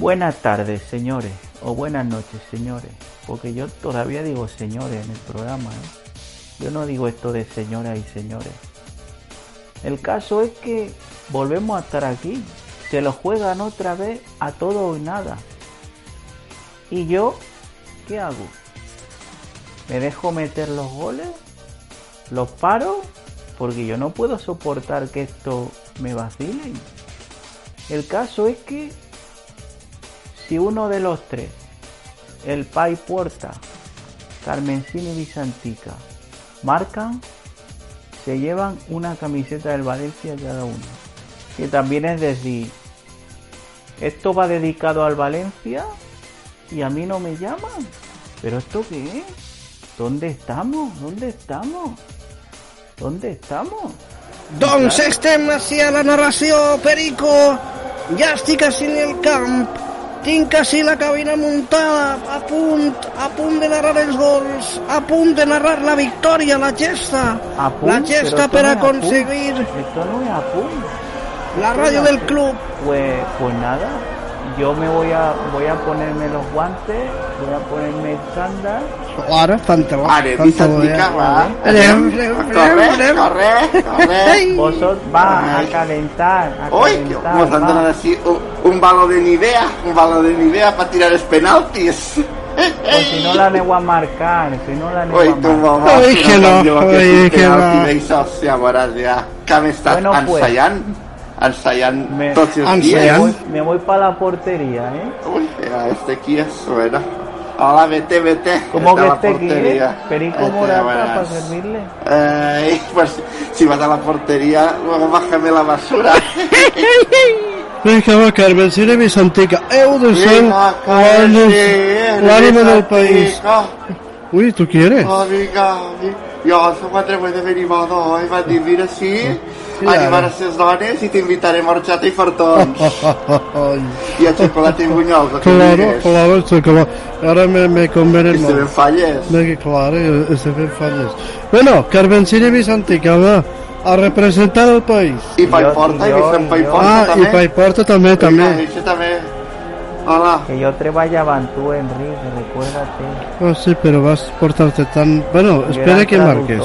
Buenas tardes, señores, o buenas noches, señores, porque yo todavía digo señores en el programa. ¿eh? Yo no digo esto de señoras y señores. El caso es que volvemos a estar aquí. Se lo juegan otra vez a todo o nada. ¿Y yo qué hago? ¿Me dejo meter los goles? ¿Los paro? Porque yo no puedo soportar que esto me vacile. El caso es que si uno de los tres, el Pai Puerta, Carmencini y Visantica, marcan, se llevan una camiseta del Valencia cada uno. Que también es decir, esto va dedicado al Valencia y a mí no me llaman. ¿Pero esto qué es? ¿Dónde estamos? ¿Dónde estamos? ¿Dónde estamos? Doncs estem així a la narració, Perico. Ja estic en el camp. Tinc així la cabina muntada, a punt, a punt de narrar els gols, a punt de narrar la victòria, la gesta. A punt, la gesta per aconseguir Esto no es a punt. la ràdio del club. Pues, pues nada, yo me voy a voy a ponerme los guantes, voy a ponerme el chándal. Ara, pantaló. Vale, anem, anem, Corre, corre, corre. Vosotros va a calentar, a Uy, que calentar. nos han va. dado así un, un balo de Nivea, un balo de Nivea para tirar los penaltis. Si no la nego a marcar, si no la nego Uy, a tu marcar. mamà, Ui, si que no, em diu ui, és un que penalti no. d'això, ja veuràs ja que hem estat Bueno, pues. ensaiant, ensaiant Me- tots els Ensaiant. Dies. Me voy, me voy para la portería, ¿eh? Uy, mira, este aquí es bueno. Hola, vete, vete. ¿Cómo que a la este aquí, eh? portería. Perico Vete, Morata para servirle. Eh, pues si vas a la portería, luego bájame la basura. Vinga, va, Carmen, seré Vicentica. Heu de ser l'ànima del país. Uy, ¿tú quieres? Amiga, mi- jo soc quatre de animador i va dir, mira, sí, claro. animaràs les dones i t'invitaré morxata i fartons. Oh, I a xocolata i bunyols, que claro, digues. Claro, chocolate. Ara me, me convenen molt. I se ven falles. Me, claro, i se ven falles. Bueno, Carmencilla que va a representar el país. I Paiporta, i Vicent Paiporta ah, també. Ah, i Paiporta també, també. I Paiporta també. Hola. Que yo treballava amb tu, Enric, recuérdate. Oh, ah, sí, però vas portar-te tan... Bueno, espera que marques.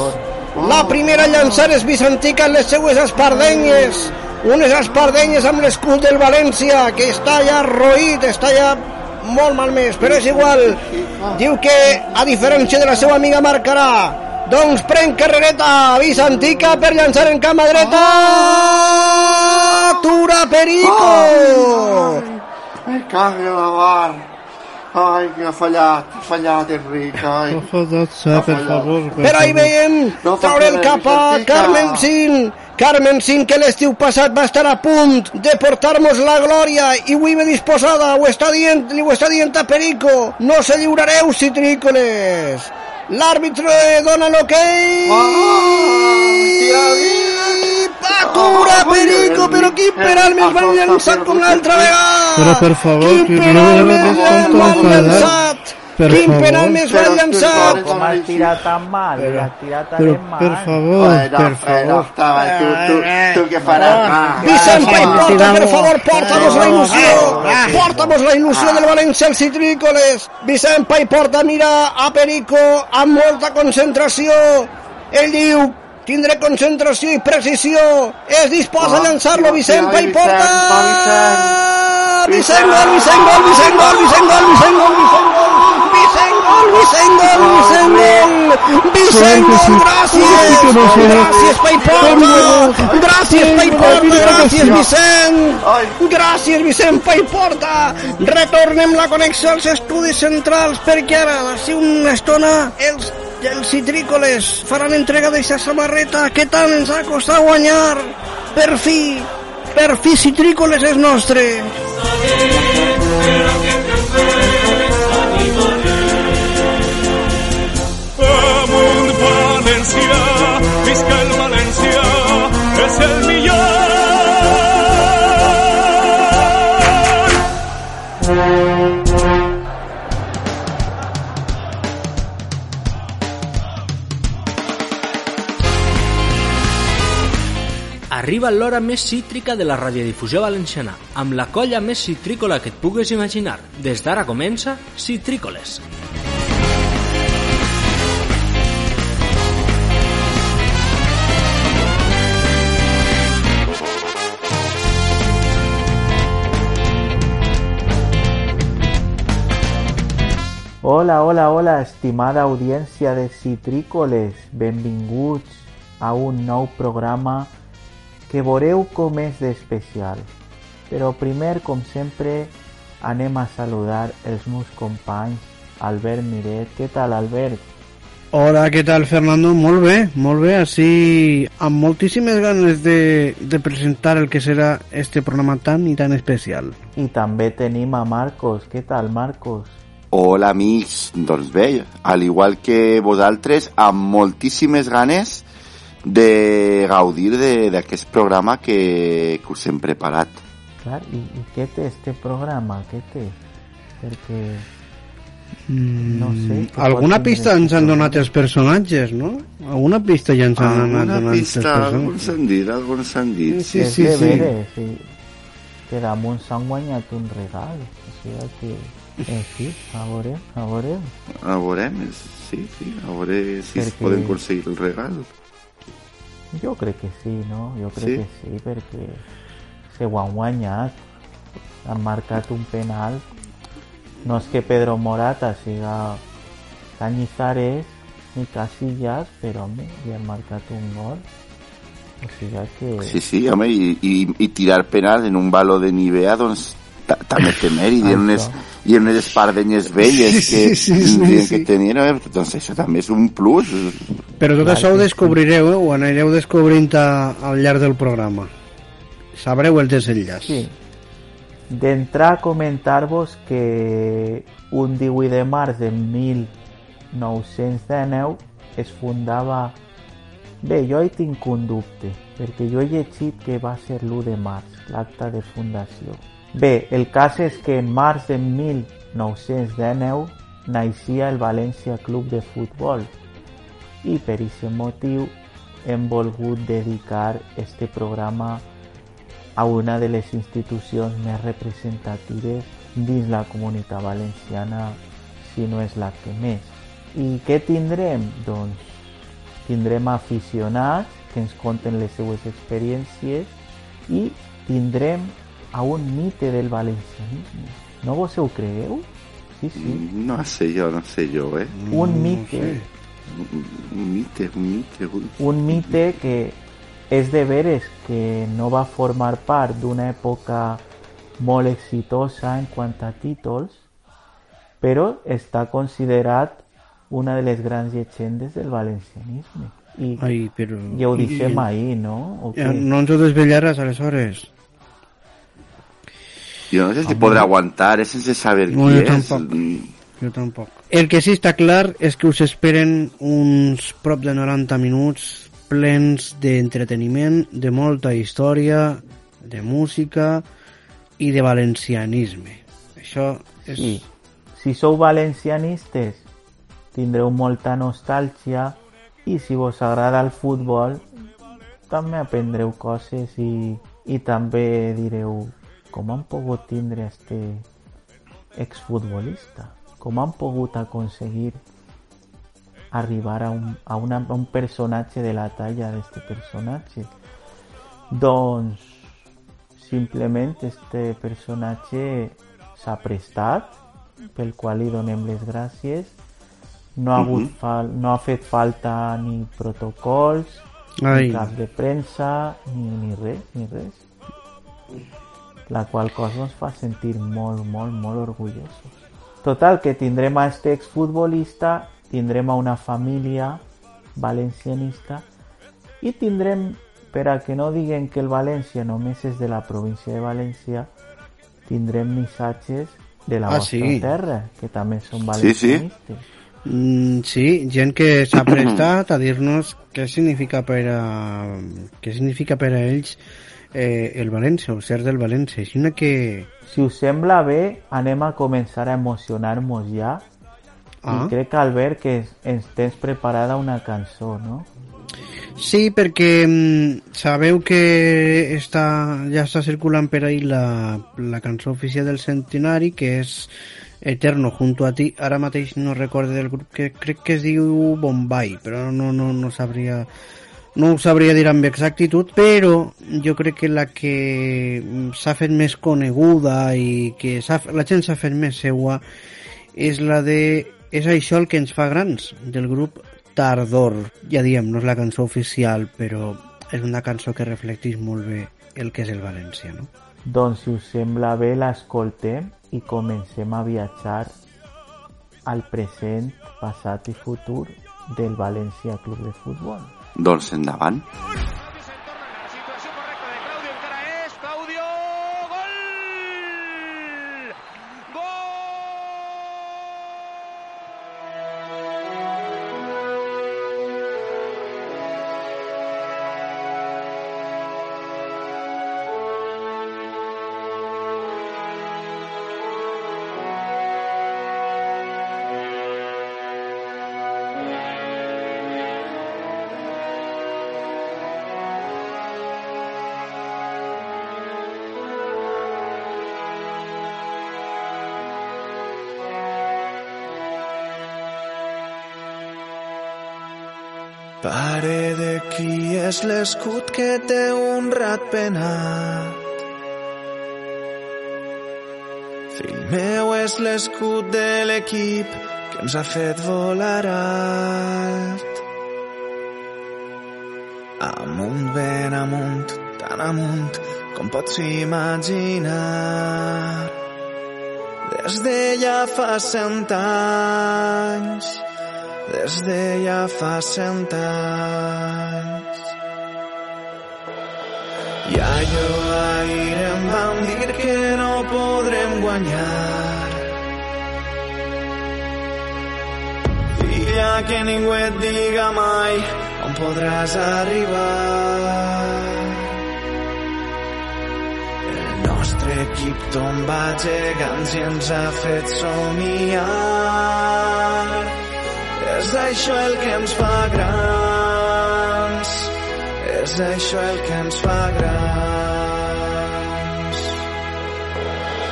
La primera a llançar és Vicentica en les seues espardenyes. Unes espardenyes amb l'escut del València, que està ja roït, està ja molt malmès, però és igual. Diu que, a diferència de la seva amiga, marcarà. Doncs pren carrereta Vicentica per llançar en cama dreta. Atura Perico! Ai, cago en la mar. Ai, que ha fallat, ha fallat, Enric, ai. per favor. Però ahí veiem No traure el fa cap a. Carmen Sin. Carmen Sin, que l'estiu passat va estar a punt de portar-nos la glòria i avui ve disposada, ho està dient, li ho està dient a Perico. No se lliurareu, citrícoles. L'àrbitre dona l'hoquei. Atura, Perico, però quin penal més mal llançat com l'altra vegada. Però, per favor, que no me llançat. Per. Pero- Pero, mal. per favor, Bueno, per bueno, favor. està bé, tu, tu, tu què faràs? Va, Vicent va, Pay va. Porta, per favor, porta'mos la il·lusió. Ah. Porta'mos la il·lusió del València als citrícoles. Vicent Pay Porta mira a Perico amb molta concentració. Ell diu, tindré concentració i precisió. Es disposa a llançar-lo, Vicent Porta. Vicent gol, Vicent gol, Vicent gol, Vicent gol, Vicent gol, Vicent gol. Vicent gol, Vicent gol, Vicent gol. Gràcies. Gràcies, Pay Porta. Gràcies, Pay Porta, gràcies, Vicent. Gràcies, Vicent Pay Porta. Retornem la connexió als estudis centrals perquè ara, d'ací una estona, els, els citrícoles faran entrega d'aquesta samarreta que tant ens ha costat guanyar. Per fi, per fi citrícoles és nostre. Amunt València, visca el València, és el Arriba l'hora més cítrica de la radiodifusió valenciana, amb la colla més citrícola que et pugues imaginar. Des d'ara comença Citrícoles. Hola, hola, hola, estimada audiència de Citrícoles. Benvinguts a un nou programa que veureu com és d'especial. Però primer, com sempre, anem a saludar els meus companys. Albert Miret, què tal, Albert? Hola, què tal, Fernando? Molt bé, molt bé. Així, amb moltíssimes ganes de, de presentar el que serà este programa tan i tan especial. I també tenim a Marcos. Què tal, Marcos? Hola, amics. Doncs bé, al igual que vosaltres, amb moltíssimes ganes de gaudir de- d'aquest programa que, que us hem preparat. Clar, i, i què té este programa? Què té? Perquè no sé. Alguna pista ens han donat els personatges, no? Alguna pista ja ens han anat Alguna donant els pista, algun personatges. s'han dit, algun s'han dit. Sí, sí, de sí. veres, sí. Que damunt s'han guanyat un regal. O sigui que... En fi, a veure, a veure. A veurem, sí, sí, a veure si es Perquè- poden aconseguir el regal. Jo crec que sí, no? Jo crec Sí? que sí, perquè se ho han guanyat. Han marcat un penal. No és que Pedro Morata siga Cañizares ni Casillas, però home, li han marcat un gol. O sigui que... Sí, sí, home, i, i, i tirar penal en un baló de Nivea, doncs també té mèrit, i en unes, i unes espardenyes velles Sí, que sí, sí, tindrien sí. que tenir, eh? doncs això també és un plus. Però tot Clar això ho sí. descobrireu, eh? ho anireu descobrint a, al llarg del programa. Sabreu el desenllaç. Sí. D'entrar a comentar-vos que un 18 de març de 1919 es fundava... Bé, jo hi tinc un dubte, perquè jo he llegit que va ser l'1 de març, l'acte de fundació. Bé, el cas és que en març de 1919 naixia el València Club de Futbol i per aquest motiu hem volgut dedicar este programa a una de les institucions més representatives dins la comunitat valenciana, si no és la que més. I què tindrem? Doncs tindrem aficionats que ens conten les seues experiències i tindrem a un mite del valencianisme. No vos ho cregueu? Sí, sí. No sé jo, no sé jo, eh? Un mite. Un mite, un mite, un... un mite que és de veres que no va formar part d'una època molt exitosa en quant a títols, però està considerat una de les grans llegendes del valencianisme. I Ai, però... ja ho deixem i- ahir, no? O Ja, què? no ens ho desvetllaràs, aleshores. Jo no sé si podrà aguantar, eh, sense saber No, qui jo és. tampoc. Jo tampoc. El que sí està clar és que us esperen uns prop de 90 minuts plens d'entreteniment, de molta història, de música i de valencianisme. Això és... Sí. Si sou valencianistes, tindreu molta nostàlgia i si vos agrada el futbol, també aprendreu coses i, i també direu com han pogut tindre este exfutbolista, com han pogut aconseguir arribar a un, a, una, a un personatge de la talla d'este personatge. Doncs simplement este personatge s'ha prestat pel qual li donem les gràcies no ha, hagut fal no ha fet falta ni protocols Ai. ni cap de premsa ni, ni res, ni res la qual cosa ens fa sentir molt, molt, molt orgullosos total, que tindrem a este exfutbolista tindrem a una família valencianista i tindrem per a que no diguen que el València només és de la província de València tindrem missatges de la Ah, vostra sí. terra que també són Sí, sí. valencianistes Mm, sí, gent que s'ha prestat a dir-nos què significa per a, què significa per a ells eh, el València, o ser del València. Així una que... si us sembla bé anem a començar a emocionar-nos ja Ah. i crec Albert que ens tens preparada una cançó no? Sí, perquè mm, sabeu que està, ja està circulant per ahí la, la cançó oficial del centenari, que és Eterno junto a ti. Ara mateix no recordo del grup, que crec que es diu Bombay, però no, no, no sabria no ho sabria dir amb exactitud, però jo crec que la que s'ha fet més coneguda i que la gent s'ha fet més seua és la de És això el que ens fa grans, del grup Tardor. Ja diem, no és la cançó oficial, però és una cançó que reflecteix molt bé el que és el València, no? Doncs si us sembla bé l'escoltem i comencem a viatjar al present, passat i futur del València Club de Futbol. Doncs endavant. Pare de qui és l'escut que té un rat penat. Fill meu és l'escut de l'equip que ens ha fet volar alt. Amunt, ben amunt, tan amunt com pots imaginar. Des de ja fa cent anys des de ja fa cent anys. I allò ahir em van dir que no podrem guanyar. Filla, que ningú et diga mai on podràs arribar. Nostre equip tomba gegants i ens ha fet somiar. És això el que ens fa grans. És això el que ens fa grans.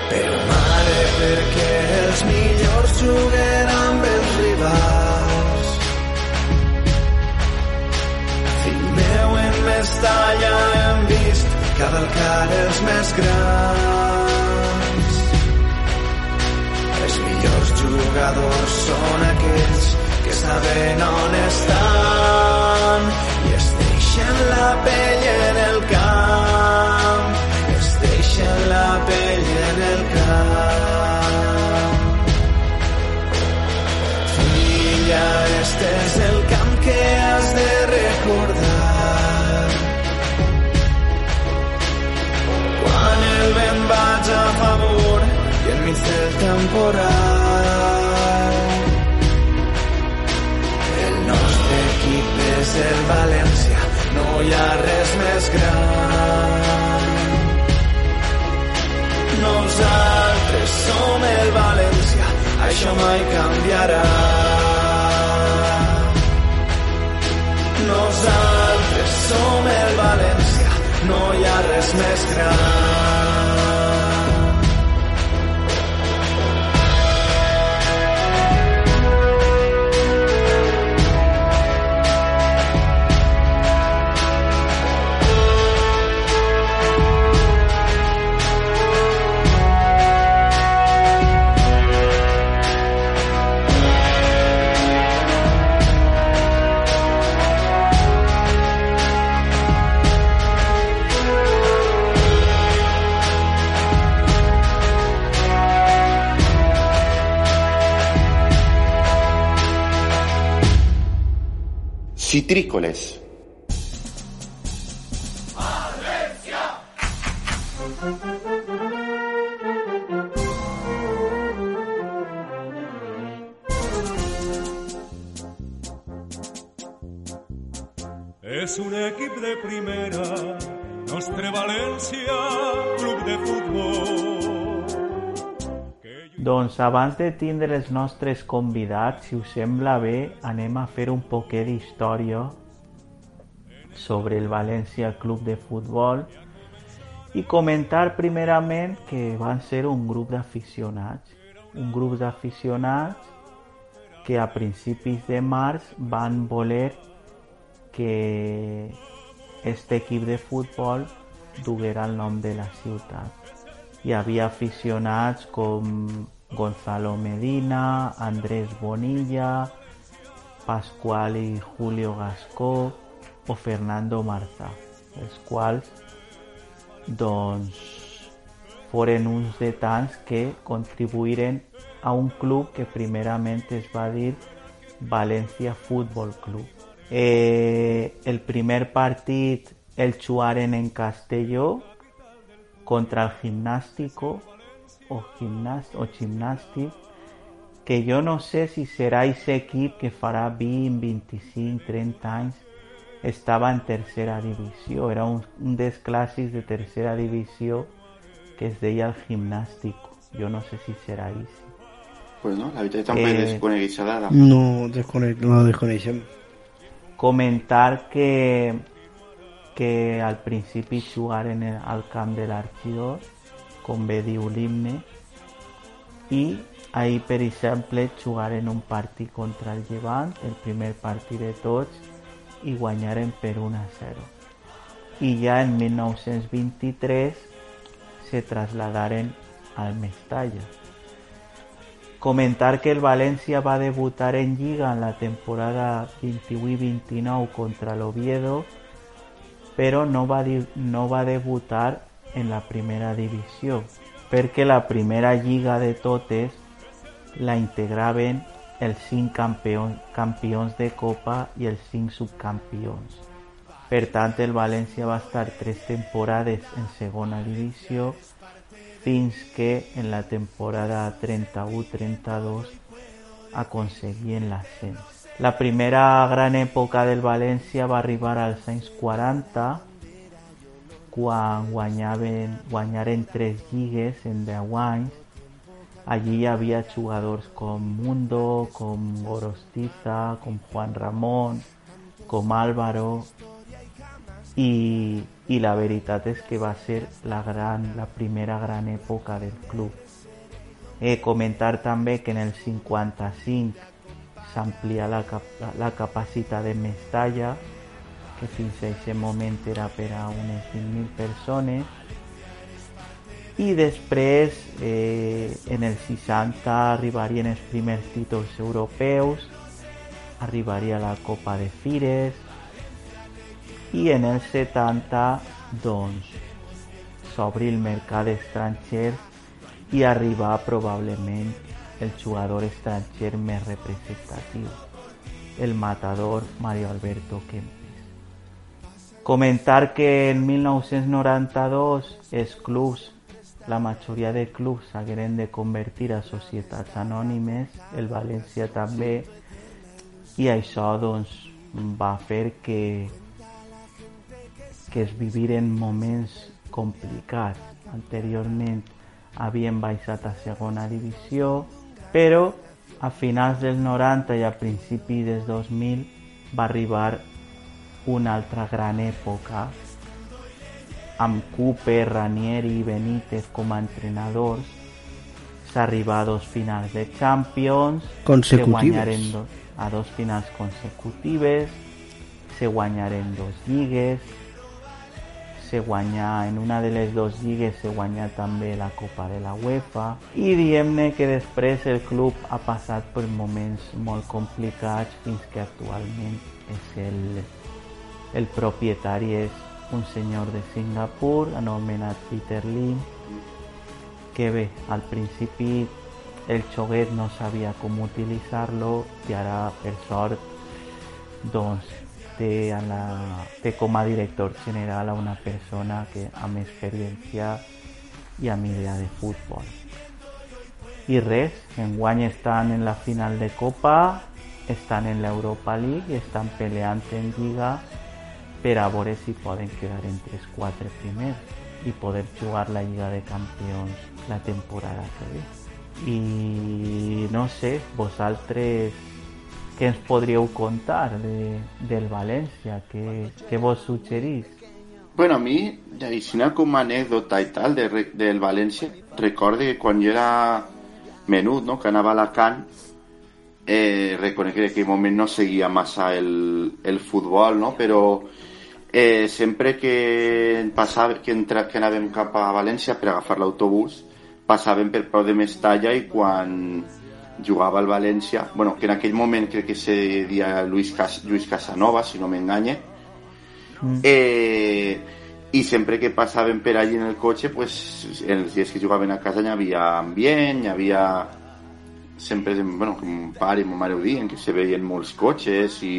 Però mare, perquè els millors juguen amb els rivals. Fill meu, en Mestalla hem vist cavalcar els més grans. Els millors jugadors són aquells que saben on estan. I es deixen la pell en el camp. Es deixen la pell en el camp. Filla este és el camp que has de recordar. Quan el vent vaig a favor i enmig del temporal és el València, no hi ha res més gran. Nosaltres som el València, això mai canviarà. Nosaltres som el València, no hi ha res més gran. És un equip de primera, nostre València, club de futbol. Doncs abans de tindre els nostres convidats, si us sembla bé, anem a fer un poquet d'història sobre el Valencia Club de Futbol i comentar primerament que van ser un grup d'aficionats, un grup d'aficionats que a principis de març van voler que este equip de futbol duguera el nom de la ciutat. Hi havia aficionats com Gonzalo Medina, Andrés Bonilla, Pascual i Julio Gascó o Fernando Marza, els quals doncs foren uns de tants que contribuïren a un club que primerament es va dir València Futbol Club. Eh, el primer partit el jugaren en Castelló contra el Gimnástico o, gimnast o Gimnàstic que jo no sé si serà aquest equip que farà 20, 25, 30 anys estava en tercera divisió, era un, un dels clàssics de tercera divisió que es deia el Gimnàstico. Jo no sé si serà aquest. Pues no, la també Eh, desconeguis ara. No, desconec no la desconeixem. comentar que, que al principi jugaren en- al camp de l'Arxidor, com bé diu l'himne, i ahir, per exemple, jugaren un partit contra el Llevant, el primer partit de tots, i guanyaren per 1 a 0. I ja en 1923 se trasladaren al Mestalla. Comentar que el València va debutar en Lliga en la temporada 28-29 contra l'Oviedo, però no va, di- no va debutar en la primera divisió, perquè la primera lliga de totes la integraven els cinc campions, campions de Copa i els cinc subcampions. Per tant, el València va estar tres temporades en segona divisió fins que en la temporada 31-32 aconseguien l'ascens. La primera gran època del València va arribar als anys 40 quan guanyaven, guanyaren tres lligues en 10 anys. Allí hi havia jugadors com Mundo, com Gorostiza, com Juan Ramón, com Álvaro i la veritat és que va ser la, gran, la primera gran època del club. Eh, comentar també que en el 55 s'amplia la, cap la capacitat de Mestalla, que fins a aquest moment era per a unes 20.000 persones, i després eh, en el 60 arribarien els primers títols europeus, arribaria la Copa de Fires, i en el 70 doncs s'obri el mercat d'estrangers i arribar probablement el jugador estranger més representatiu, el matador Mario Alberto Kempes. Comentar que en 1992 els clubs, la majoria de clubs s'hagueren de convertir a societats anònimes, el València també, i això doncs, va fer que que es viviren moments complicats. Anteriorment havien baixat a segona divisió, però a finals dels 90 i a principi dels 2000 va arribar una altra gran època amb Cooper, Ranieri i Benítez com a entrenadors s'arriba a dos finals de Champions Consecutives. se dos, a dos finals consecutives se guanyaren dos lligues se guanya en una de les dues lligues se guanya també la Copa de la UEFA i diem-ne que després el club ha passat per moments molt complicats fins que actualment és el, el propietari és un senyor de Singapur anomenat Peter Lim que bé, al principi el xoguet no sabia com utilitzar-lo i ara per sort doncs té, a la, a director general a una persona que amb experiència i amb idea de futbol. I res, enguany estan en la final de Copa, estan en l'Europa League i estan peleant en Lliga per a veure si poden quedar entre els quatre primers i poder jugar la Lliga de Campions la temporada que ve. I no sé, vosaltres què ens podríeu contar de, del València? Què, què vos suggerís? Bueno, a mi, així com a anècdota i tal de, del València, recorde que quan jo era menut, no?, que anava a eh, que en aquell moment no seguia massa el, el futbol, no?, però eh, sempre que, passava, que, entra, que anàvem cap a València per agafar l'autobús, passàvem per Pau de Mestalla i quan jugava al València, bueno, que en aquell moment crec que se deia Luis, Cas, Lluís Casanova, si no m'enganye, eh, i sempre que passàvem per allí en el cotxe, pues, en els dies que jugaven a casa hi havia ambient, hi havia sempre, bueno, com mon pare i mon mare ho diuen, que se veien molts cotxes i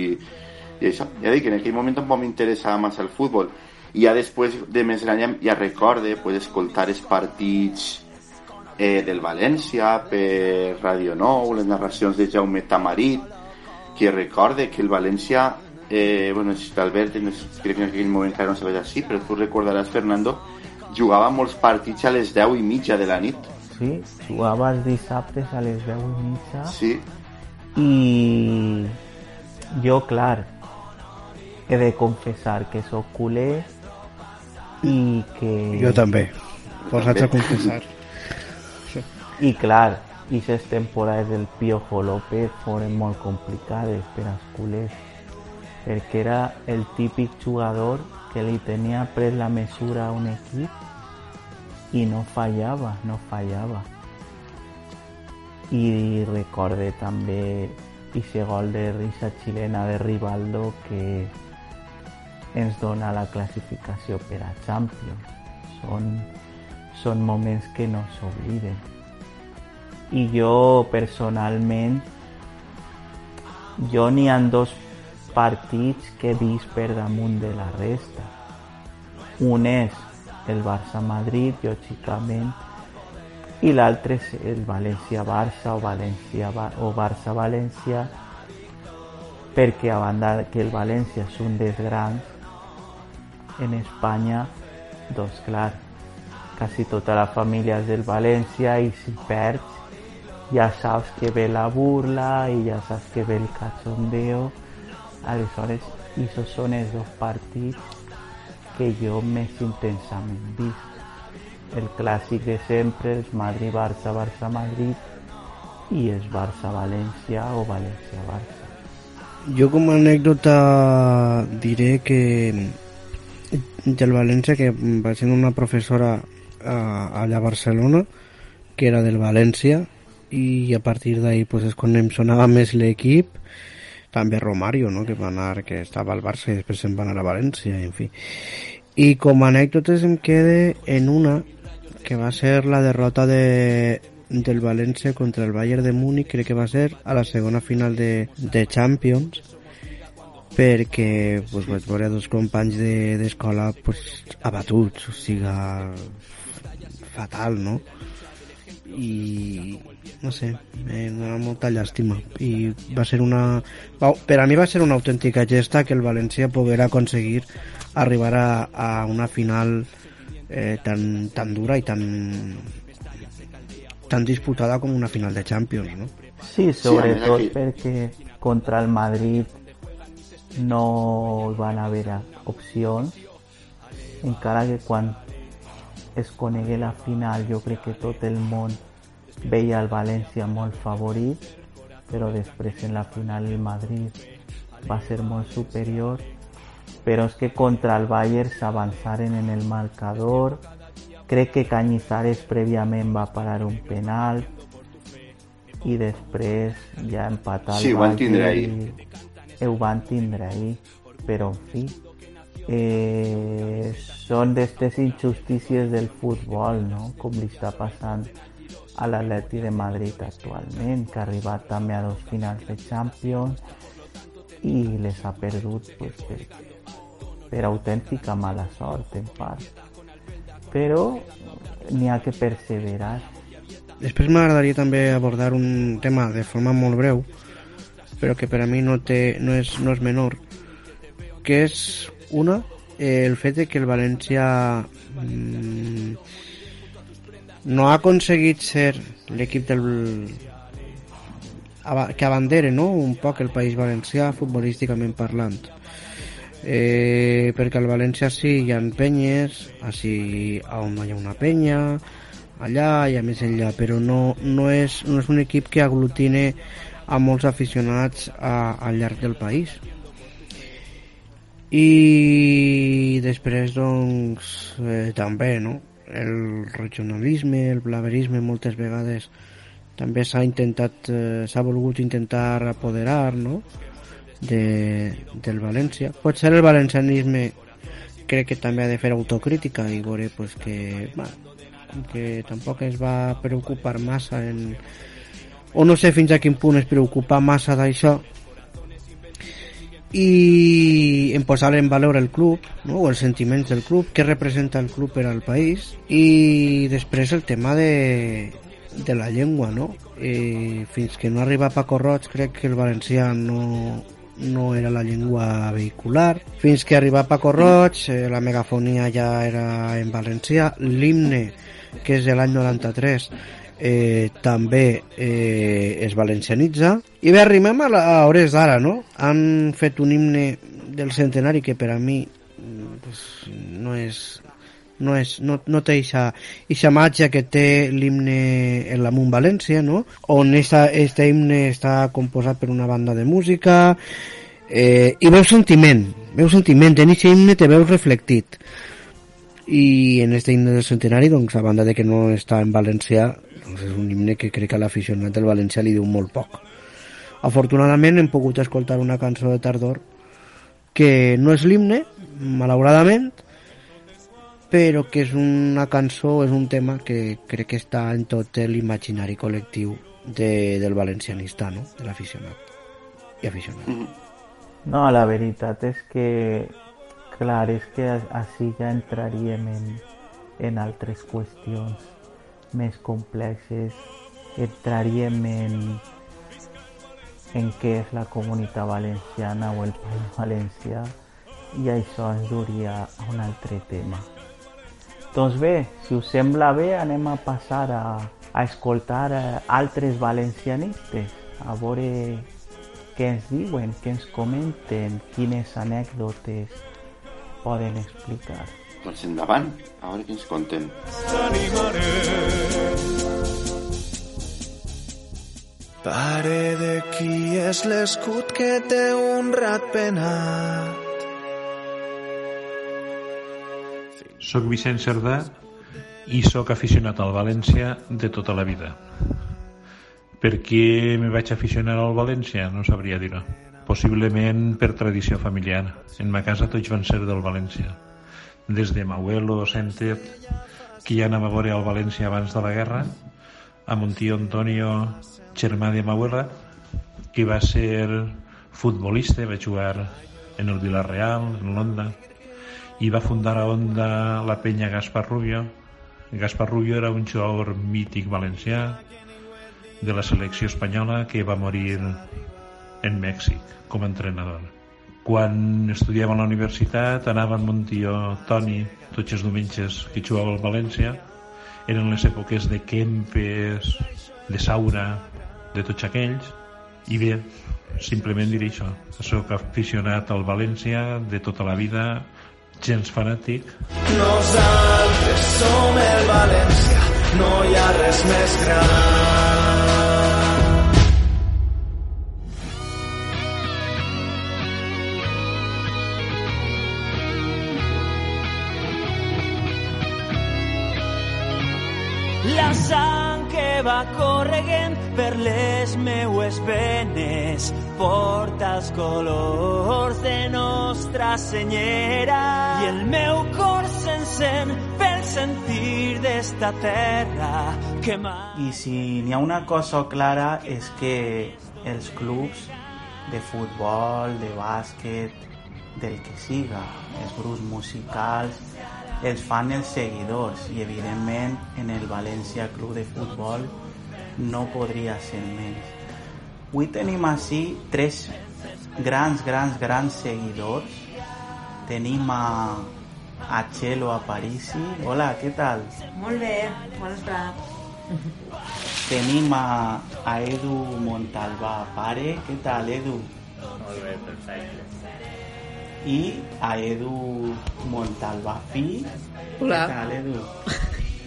això. Ja dic, en aquell moment tampoc m'interessava massa el futbol. I ja després de més gran ja, ja recorde pues, escoltar els partits eh, del València per Radio Nou, les narracions de Jaume Tamarit, que recorde que el València, eh, bueno, si Albert, crec que en aquell moment encara no sabia així, però tu recordaràs, Fernando, jugava molts partits a les 10 i mitja de la nit. Sí, jugava els dissabtes a les 10 i mitja Sí, i jo, clar, he de confessar que sóc culer i que... Jo també. Posats a confessar. I clar, aquestes temporades del Piojo López foren molt complicades per als culers perquè era el típic jugador que li tenia pres la mesura a un equip i no fallava, no fallava. I recorde també aquest gol de risa xilena de Rivaldo que ens dona la classificació per a Champions. Són, són moments que no s'obliden. I jo personalment jo n'hi ha dos partits que he vist de la resta. Un és el Barça-Madrid, lògicament, i l'altre és el València-Barça o València o Barça-València, perquè a que el València és un dels en Espanya, doncs clar, quasi tota la família és del València i si perds ja saps que ve la burla i ja saps que ve el cachondeo. Aleshores, esos són els dos partits que jo més intensament vist. El clàssic de sempre, els Madrid-Barça, Barça-Madrid i els Barça-València o València-Barça. Jo com a anècdota diré que del València que va ser una professora a, allà a Barcelona que era del València i a partir d'ahí pues, és quan em sonava més l'equip també Romario, no? que va anar, que estava al Barça i després se'n va anar a València, en fi. I com a anècdotes em quede en una que va ser la derrota de, del València contra el Bayern de Múnich, crec que va ser a la segona final de, de Champions, perquè pues, vaig veure dos companys de- d'escola de, pues, abatuts, o sigui, fatal, no? i no sé, me dona molta llàstima i va ser una va- per a mi va ser una autèntica gesta que el València poguera aconseguir arribar a, a una final eh, tan, tan dura i tan tan disputada com una final de Champions no? Sí, sobretot aquí- perquè contra el Madrid no van haver opcions, encara que quan es conegué la final jo crec que tot el món veia el València molt favorit, però després en la final el Madrid va ser molt superior, però és que contra el Bayern s'avançaren en el marcador, crec que Cañizares prèviament va parar un penal i després ja empatar Sí, el Bayern i ho van tindre ahí però en fi eh, són d'aquestes injustícies del futbol no? com li està passant a l'Atleti de Madrid actualment que ha arribat també a dos finals de Champions i les ha perdut pues, per, per autèntica mala sort en part però n'hi ha que perseverar Després m'agradaria també abordar un tema de forma molt breu, però que per a mi no, té, no, és, no és menor, que és una, eh, el fet de que el València mm, no ha aconseguit ser l'equip del que abandere no? un poc el País Valencià futbolísticament parlant eh, perquè al València sí hi ha penyes així on hi ha una penya allà i a més enllà però no, no, és, no és un equip que aglutine a molts aficionats a, al llarg del país i després doncs eh, també no? el regionalisme, el blaverisme moltes vegades també s'ha intentat eh, s'ha volgut intentar apoderar no? de, del València potser el valencianisme crec que també ha de fer autocrítica i veure pues, que, va, que tampoc es va preocupar massa en, o no sé fins a quin punt es preocupa massa d'això i en posar en valor el club no? o els sentiments del club, què representa el club per al país i després el tema de, de la llengua no? eh, fins que no arriba Paco Roig crec que el valencià no, no era la llengua vehicular fins que arriba Paco Roig eh, la megafonia ja era en valencià l'himne que és de l'any 93 eh, també eh, es valencianitza i bé, arribem a, la, a hores d'ara no? han fet un himne del centenari que per a mi mm, pues, no és no, és, no, no té eixa màgia que té l'himne en la Munt València, no? on este himne està composat per una banda de música eh, i veus sentiment, veus sentiment, en aquest himne te veus reflectit i en este himne del centenari, doncs, a banda de que no està en valencià, doncs és un himne que crec que l'aficionat del València li diu molt poc. Afortunadament hem pogut escoltar una cançó de tardor que no és l'himne, malauradament, però que és una cançó, és un tema que crec que està en tot l'imaginari col·lectiu de, del valencianista, no? de l'aficionat i aficionat. No, la veritat és que, clar, és que així ja entraríem en, en altres qüestions més complexes, entraríem en, en què és la comunitat valenciana o el País Valencià i això ens duria a un altre tema. Doncs bé, si us sembla bé, anem a passar a, a escoltar a altres valencianistes, a veure què ens diuen, què ens comenten, quines anècdotes poden explicar. Doncs endavant, a veure què ens conten. Pare de qui és l'escut que té un rat penat? Soc Vicent Cerdà i sóc aficionat al València de tota la vida. Per què me vaig aficionar al València? No sabria dir-ho. Possiblement per tradició familiar. En ma casa tots van ser del València. Des de m'abuelo sentit que ja anava a veure al València abans de la guerra, a mon tio Antonio, germà de m'abuela, que va ser futbolista, va jugar en el Villarreal, en l'Onda, i va fundar a Onda la penya Gaspar Rubio. Gaspar Rubio era un jugador mític valencià de la selecció espanyola que va morir en Mèxic com a entrenador. Quan estudiàvem a la universitat anava amb mon tio Toni tots els diumenges que jugava al València eren les èpoques de Kempes, de Saura, de tots aquells i bé, simplement diré això soc aficionat al València de tota la vida gens fanàtic Nosaltres som el València, no hi ha res més gran. Va corregent per les meues venes porta els colors de Nostra Senyera. I el meu cor s'encén pel sentir d'esta terra que mai... I si n'hi ha una cosa clara és que els clubs de futbol, de bàsquet, del que siga, els grups musicals, els fan els seguidors i evidentment en el València Club de Futbol no podria ser menys. Avui tenim així tres grans, grans, grans seguidors. Tenim a, a Chelo a Parisi. Hola, què tal? Molt bé, bona vesprada. tenim a, a Edu Montalbà, pare. Què tal, Edu? Molt bé, perfecte. I a Edu. Hola. Què tal, Edu?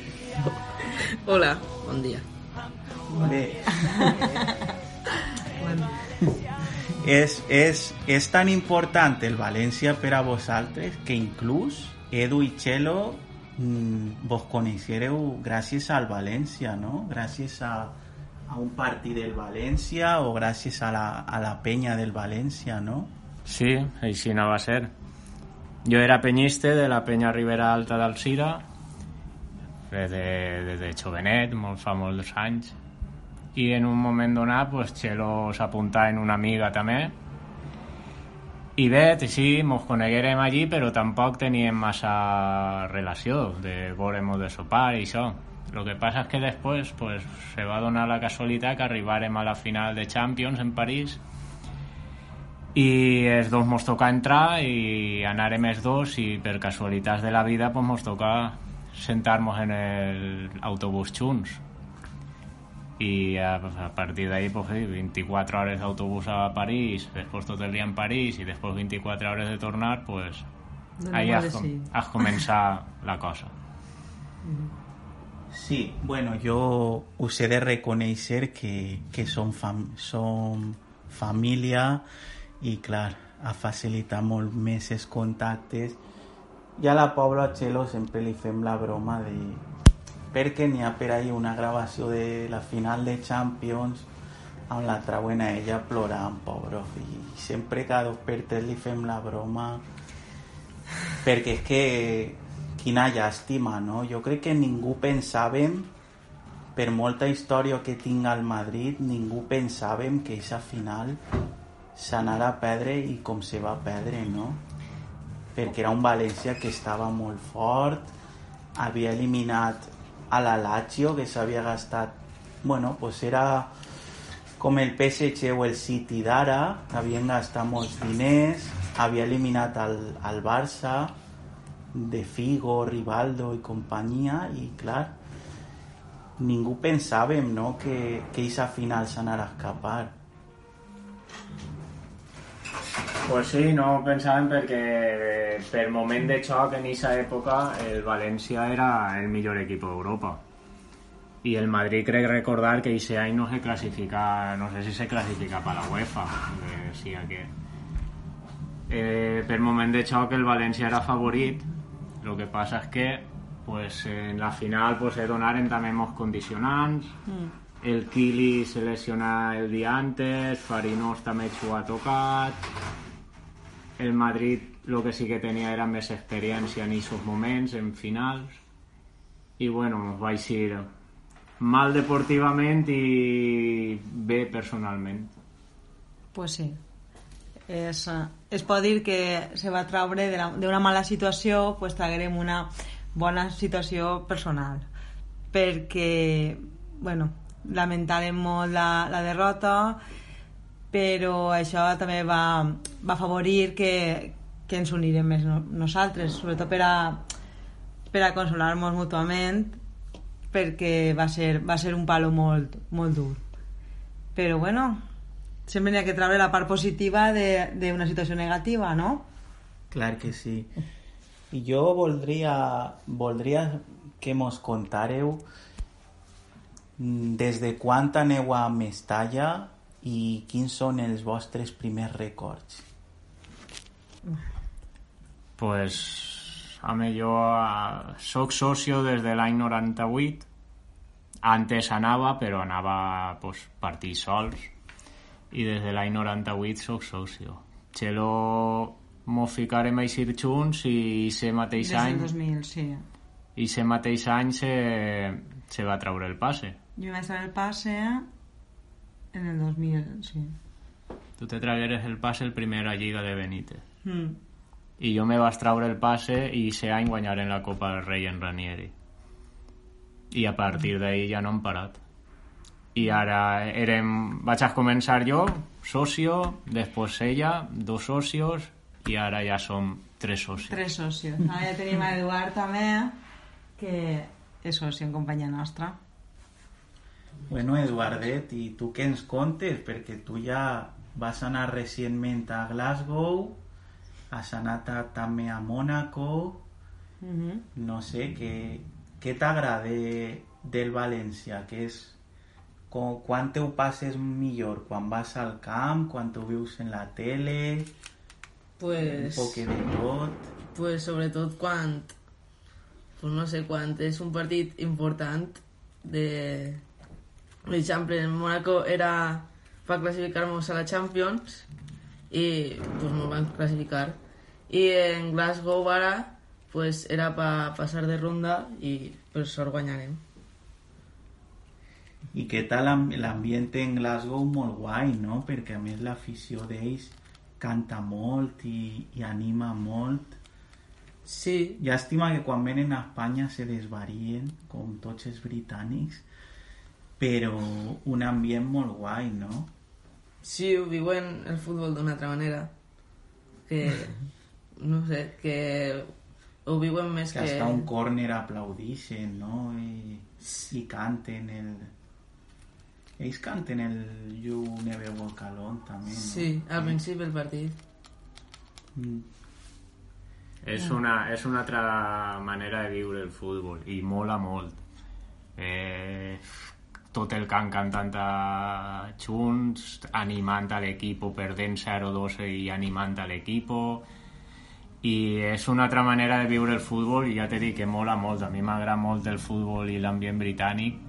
Hola, bon dia. Bé. és, és, és tan important el València per a vosaltres que inclús Edu i Chelo mm, vos coneixereu gràcies al València, no? Gràcies a, a un partit del València o gràcies a la, a la penya del València, no? Sí, així no va ser. Jo era penyiste de la penya Ribera Alta d'Alcira, des de, des de jovenet, molt fa molts anys, i en un moment donat pues, Xelo s'apunta en una amiga també, i bé, sí, mos coneguérem allí, però tampoc teníem massa relació de veurem de sopar i això. Lo que passa és que després pues, se va donar la casualitat que arribarem a la final de Champions en París i els dos mos toca entrar i anarem els dos i per casualitats de la vida pues, mos toca sentar-nos en l'autobús junts. I a, a partir d'ahí pues, sí, 24 hores d'autobús a París després tot el dia en París i després 24 hores de tornar pues, Dona ahí has, de sí. has començar la cosa. Sí, bueno, jo us he de reconèixer que, que som, fam, som família i, clar, ha facilitat molt més els contactes. I a la pobla Txelo sempre li fem la broma de... perquè n'hi ha per ahí una gravació de la final de Champions on la trauen a ella plorant, pobro. I sempre cada dos per tres li fem la broma perquè és que quina llàstima, no? Jo crec que ningú pensàvem, per molta història que tinga el Madrid, ningú pensàvem que aquesta final s'anara a perdre i com se va perdre, no? Perquè era un València que estava molt fort, havia eliminat a la Lazio, que s'havia gastat... Bueno, pues era com el PSG o el City d'ara, havien gastat molts diners, havia eliminat el, el Barça, de Figo, Rivaldo i companyia i clar ningú pensàvem no, que, que aquesta final s'anara a escapar Pues sí, no pensàvem perquè eh, per moment de xoc en aquesta època el València era el millor equip d'Europa i el Madrid crec recordar que ese any no se clasifica, no sé si se clasifica para la UEFA, decía que eh, per moment de xoc el València era favorit, lo que passa és que pues, en la final pues, se donaren també molts condicionants, Mm. El Kili se lesiona el dia antes, Farinos també ho ha tocat, el Madrid lo que sí que tenia era més experiència en aquests moments, en finals, i bueno, ens va eixir mal deportivament i bé personalment. Pues sí. Eh, es pot dir que se va traure d'una mala situació pues traguerem una bona situació personal perquè bueno, lamentàvem molt la, la derrota però això també va, va afavorir que, que ens unirem més no, nosaltres sobretot per a, per a consolar-nos mútuament perquè va ser, va ser un palo molt, molt dur però bueno sempre n'hi ha que treure la part positiva d'una situació negativa, no? Clar que sí. I jo voldria, voldria que mos contàreu mm, des de quan aneu a Mestalla i quins són els vostres primers records. Pues, home, jo eh, soc socio des de l'any 98. Antes anava, però anava pues, partits sols. I des de l'any 98 soc socio. Xelo m'ho ficarem a eixir junts i se mateix Des del any 2000, sí. i se mateix any se, se va treure el passe. Jo vaig estar el passe en el 2000, sí. Tu te tragueres el passe el primera lliga de Benítez. Mm. i jo me vas traure el passe i aquest any guanyarem la Copa del Rei en Ranieri i a partir d'ahir ja no hem parat i ara érem, vaig a començar jo socio, després ella dos socios i ara ja som tres socios Tres socios. Ara ja tenim a Eduard també, que és soci en companyia nostra. Bueno, Eduardet, i tu què ens contes? Perquè tu ja vas anar recentment a Glasgow, has anat a, també a Mónaco, Mhm. no sé, què, què t'agrada del València? Què és, com, quan te ho passes millor? Quan vas al camp? Quan ho vius en la tele? Pues, Un poc de tot? pues sobretot quan pues no sé, quan és un partit important de per exemple en Mónaco era per classificar-nos a la Champions i pues no van classificar i en Glasgow ara pues era per passar de ronda i per sort guanyarem I què tal l'am- l'ambient en Glasgow? Molt guai, no? Perquè a més l'afició d'ells canta molt i, i anima molt. Sí. Llàstima que quan venen a Espanya se desvarien, com tots els britànics, però un ambient molt guai, no? Sí, ho viuen el futbol d'una altra manera. Que, no sé, que ho viuen més Que que... hasta un córner aplaudixen, no? I, i canten el... Ells canten el You Never Walk Alone, també, no? Sí, al principi del partit. Mm. És una, és una altra manera de viure el futbol i mola molt. Eh, tot el camp cantant a junts, animant a l'equip, perdent 0-2 i animant a l'equip. I és una altra manera de viure el futbol i ja t'he dit que mola molt. A mi m'agrada molt el futbol i l'ambient britànic.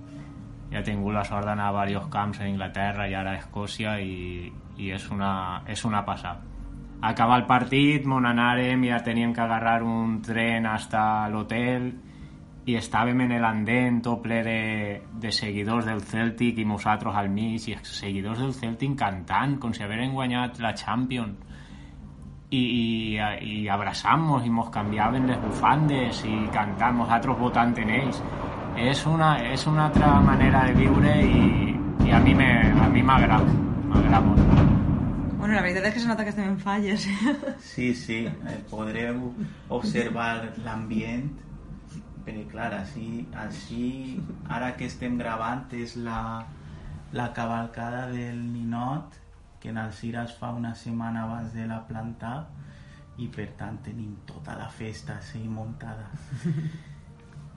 Ja he tingut la sort d'anar a diversos camps a Inglaterra i ara a Escòcia i, i és, una, és una passada acabar el partit, mon anàrem ja teníem que agarrar un tren hasta l'hotel i estàvem en l'andent tot ple de, de seguidors del Celtic i nosaltres al mig i seguidors del Celtic cantant com si hagueren guanyat la Champions. I, i, i abraçant-nos i mos canviaven les bufandes i cantant nosaltres votant en ells. És una, és una altra manera de viure i, i a mi me- a mi m'agrada m'agrada molt. Bueno, la veritat és que se nota que estem en falles. Sí, sí, eh, podreu observar l'ambient, perquè clar, així, així, ara que estem gravant és la, la cavalcada del ninot, que en Alcira es fa una setmana abans de la planta, i per tant tenim tota la festa així muntada.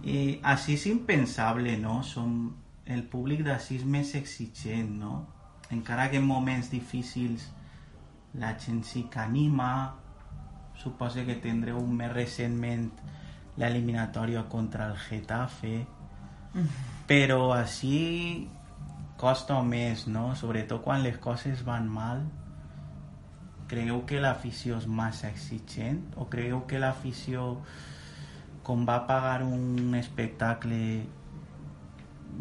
I així és impensable, no? Som, el públic d'ací és més exigent, no? Encara que en moments difícils la gent sí que anima suposo que tindreu més recentment l'eliminatòria contra el Getafe. Però així costa més, no? Sobretot quan les coses van mal. Creieu que l'afició és massa exigent? O creieu que l'afició com va pagar un espectacle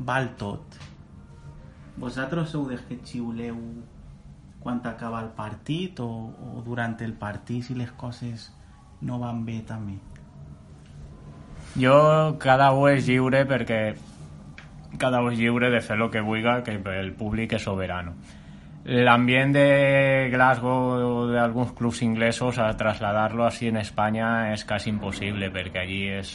val tot? Vosaltres sou dels que xiuleu quan acaba el partit o, o durant el partit si les coses no van bé també Jo cada un és lliure perquè cada un és lliure de fer el que vulgui, que el públic és soberano. L'ambient de Glasgow o d'alguns clubs inglesos a trasladar-lo així en Espanya és quasi impossible perquè allí és,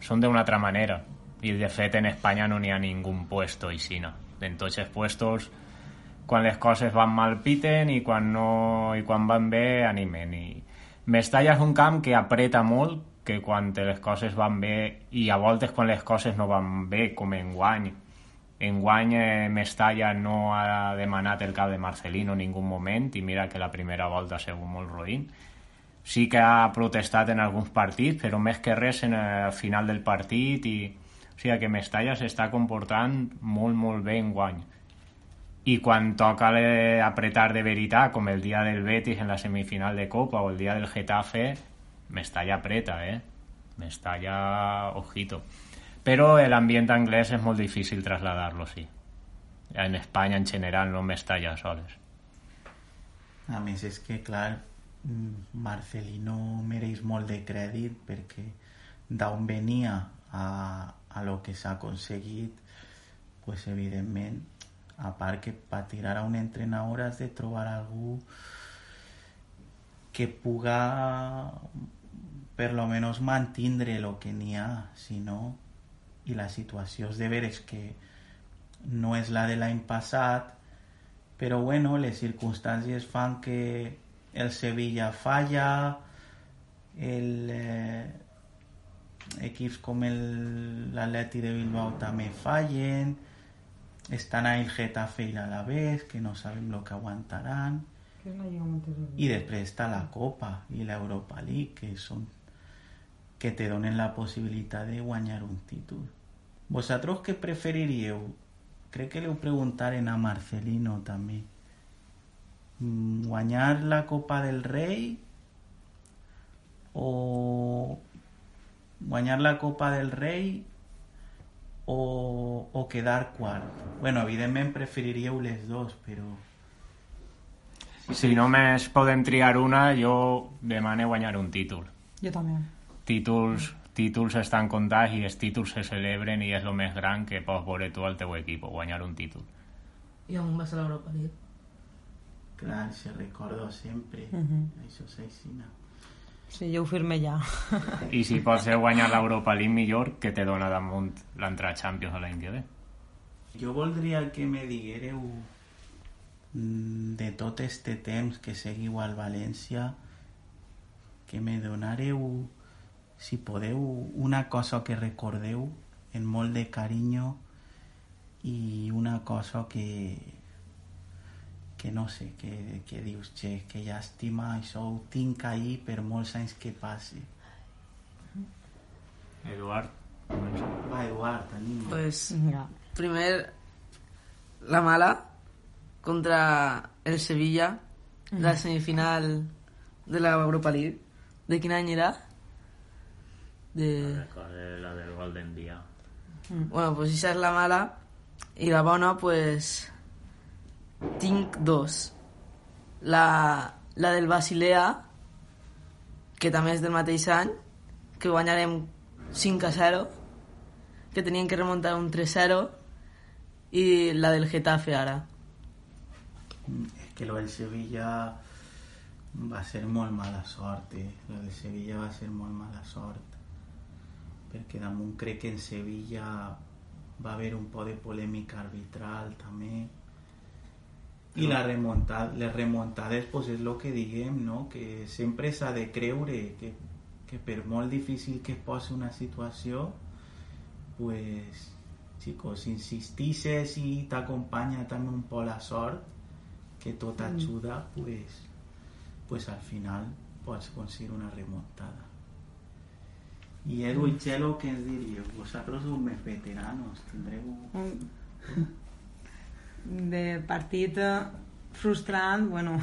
són d'una altra manera i de fet en Espanya no n'hi ha ningú puesto i sina. Els puestos quan les coses van mal piten i quan, no, i quan van bé animen. I Mestalla és un camp que apreta molt que quan les coses van bé i a voltes quan les coses no van bé com en guany en guany eh, Mestalla no ha demanat el cap de Marcelino en ningú moment i mira que la primera volta ha sigut molt roïn sí que ha protestat en alguns partits però més que res en el final del partit i, o sigui que Mestalla s'està comportant molt molt bé en guany i quan toca le- apretar de veritat, com el dia del Betis en la semifinal de Copa o el dia del Getafe, Mestalla apreta, eh? Mestalla, ojito. Però l'ambient anglès és molt difícil trasladar-lo, sí. En Espanya, en general, no Mestalla soles. a més és que clar mm, Marcelino mereix molt de crèdit perquè d'on venia a, a lo que s'ha aconseguit pues evidentment a part que tirar a un entrenador has de trobar algú que puga per lo menos mantindre lo que n'hi ha si no i la situació és de veres que no és la de l'any passat, però bueno, les circumstàncies fan que el Sevilla falla, el, eh, equips com l'Atleti de Bilbao també fallen, estan ahí el Getafe i l'Alavés, que no sabem lo que aguantaran, Que és la Lliga Montesori. i després està la Copa i l'Europa League, que són que te donen la possibilitat de guanyar un títol. Vosaltres què preferiríeu? Crec que ho preguntaren a Marcelino també. Mm, Guanyar la Copa del Rei o guanyar la Copa del Rei o, o quedar quart? Bueno, evidentment preferiríeu les dos, però... Si només podem triar una, jo demane guanyar un títol. Jo també. Títols, títols estan comptats i els títols se celebren i és el més gran que pots veure tu al teu equip, guanyar un títol. I on va ser l'Europa League? Clar, se recordo sempre. Mhm. Això és així. no? Sí, jo ho firme ja. I si pots ser guanyar l'Europa League millor, que te dona damunt l'entrar a Champions a l'any que ve. Jo voldria que me diguéreu mm, de tot este temps que seguiu al València que me donareu si podeu una cosa que recordeu en molt de carinyo i una cosa que que no sé, que, que dius, che, que llàstima, això ho tinc ahí per molts anys que passi. Eduard, Va, Eduard, anima. Pues, Mira, primer, la mala contra el Sevilla, la semifinal de la Europa League. ¿De quin any era? De... La del gol d'enviar. Bueno, pues esa es la mala. Y la bona, pues... Tinc dos. La, la del Basilea, que també és del mateix any, que guanyarem 5 a 0, que tenien que remuntar un 3-0, i la del Getafe ara. És que lo del Sevilla va ser molt mala sort, eh? Lo del Sevilla va ser molt mala sort. Perquè damunt crec que en Sevilla va haver un poc de polèmica arbitral també. I la remuntada, les remuntades pues, és el que diguem, no? que sempre s'ha de creure que, que per molt difícil que es posi una situació, pues, chicos, si insistisses i t'acompanya també un poc la sort, que tot ajuda, pues, pues al final pots aconseguir una remuntada. I Edu i Chelo, què ens diríeu? Vosaltres sou més veteranos, tindreu... de partit frustrant, bueno,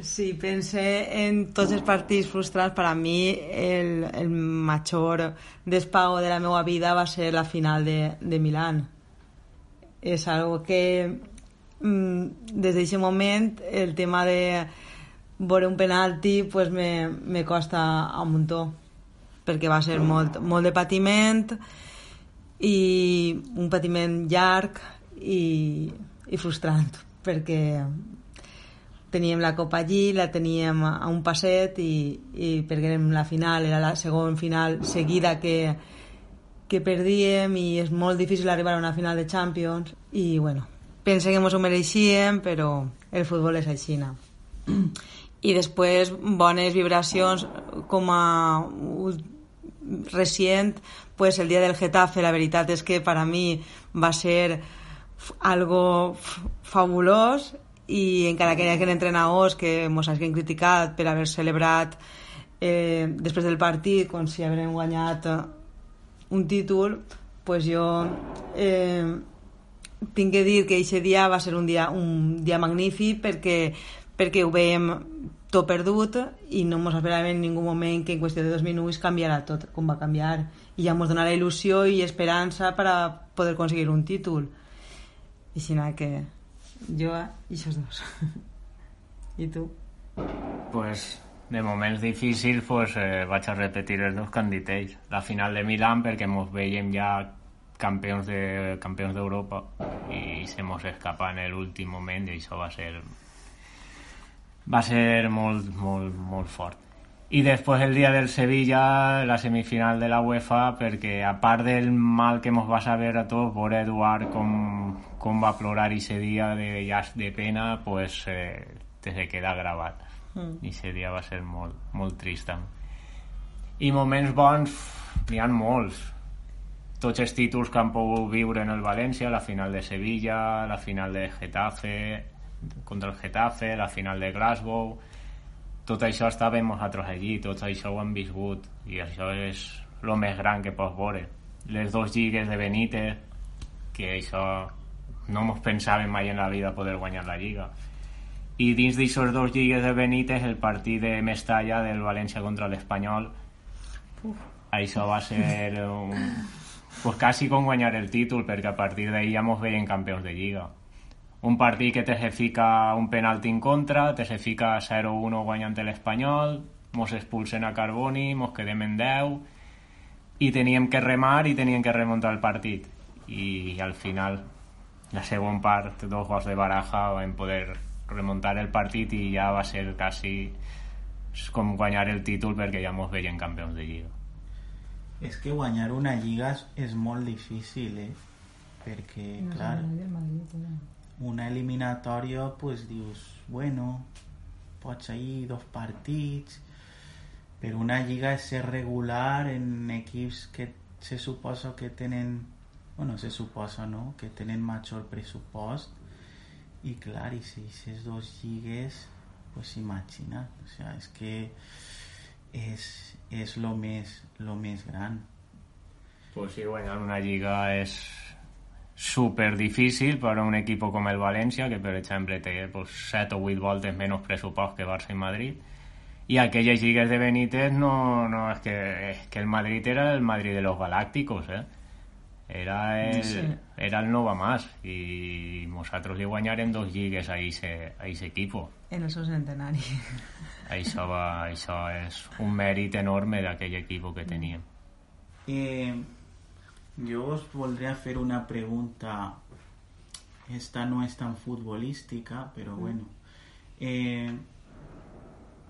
si pense en tots els partits frustrants, per a mi el, el major despago de la meva vida va ser la final de, de Milán. És algo que mm, des d'aquest moment el tema de veure un penalti pues me, me costa un muntó perquè va ser molt, molt de patiment i un patiment llarg i, i frustrant perquè teníem la copa allí, la teníem a un passet i, i perquè érem la final, era la segona final seguida que, que perdíem i és molt difícil arribar a una final de Champions i bueno, pense que ens ho mereixíem però el futbol és així no? i després bones vibracions com a recient pues el dia del Getafe la veritat és que per a mi va ser algo fabulós i encara que hi hagi entrenadors que ens hagin criticat per haver celebrat eh, després del partit com si haguem guanyat un títol pues jo eh, tinc que dir que aquest dia va ser un dia, un dia magnífic perquè, perquè ho veiem tot perdut i no ens esperàvem en ningú moment que en qüestió de dos minuts canviarà tot com va canviar i ja ens donarà il·lusió i esperança per a poder aconseguir un títol i així que jo i aquests dos i tu? Pues, de moments difícils pues, eh, vaig a repetir els dos candidats. La final de Milán perquè ens veiem ja campions de campions d'Europa i se mos escapa en l'últim moment i això va ser va ser molt, molt, molt fort. i després el dia del Sevilla, la semifinal de la UEFA, perquè a part del mal que ens va saber a tots, veure Eduard com, com va plorar ese dia de llast de pena, pues eh, te se queda gravat. Mm. I ese dia va ser molt, molt trist. I moments bons, n'hi ha molts. Tots els títols que han pogut viure en el València, la final de Sevilla, la final de Getafe, contra el Getafe, la final de Glasgow, tot això estàvem nosaltres allí, tot això ho hem viscut i això és el més gran que pots veure. Les dos lligues de Benítez, que això no ens pensàvem mai en la vida poder guanyar la lliga. I dins d'aixòs dos lligues de Benítez, el partit de Mestalla del València contra l'Espanyol, això va ser un, pues quasi com guanyar el títol, perquè a partir d'ahir ja mos veien campions de lliga un partit que te se fica un penalti en contra, te se fica 0-1 guanyant l'Espanyol, mos expulsen a Carboni, mos quedem en 10 i teníem que remar i teníem que remuntar el partit i al final la segona part, dos gols de baraja vam poder remuntar el partit i ja va ser quasi com guanyar el títol perquè ja mos veien campions de lliga És que guanyar una lliga és, molt difícil, eh? Perquè, No clar. Una eliminatòria, pues dius, bueno, pots ir dos partits, però una lliga és ser regular en equips que se suposa que tenen, bueno, se suposa, no?, que tenen major pressupost, i clar, i si aquestes dos lligues, pues imagina't, o sea, és que és, és lo més, lo més gran. pues sí, guanyar una lliga és super difícil per a un equip com el València, que per exemple té pues, 7 o 8 voltes menys pressupost que Barça i Madrid, i aquelles lligues de Benítez no, no és, que, és que el Madrid era el Madrid de los Galácticos, eh? Era el, Sí. era el Nova Más i nosaltres li guanyarem dos lligues a ese, a ese equipo. En el seu centenari. Això, va, això és un mèrit enorme d'aquell equip que teníem. Eh, yo os voldría hacer una pregunta. Esta no es tan futbolística, pero bueno. Eh,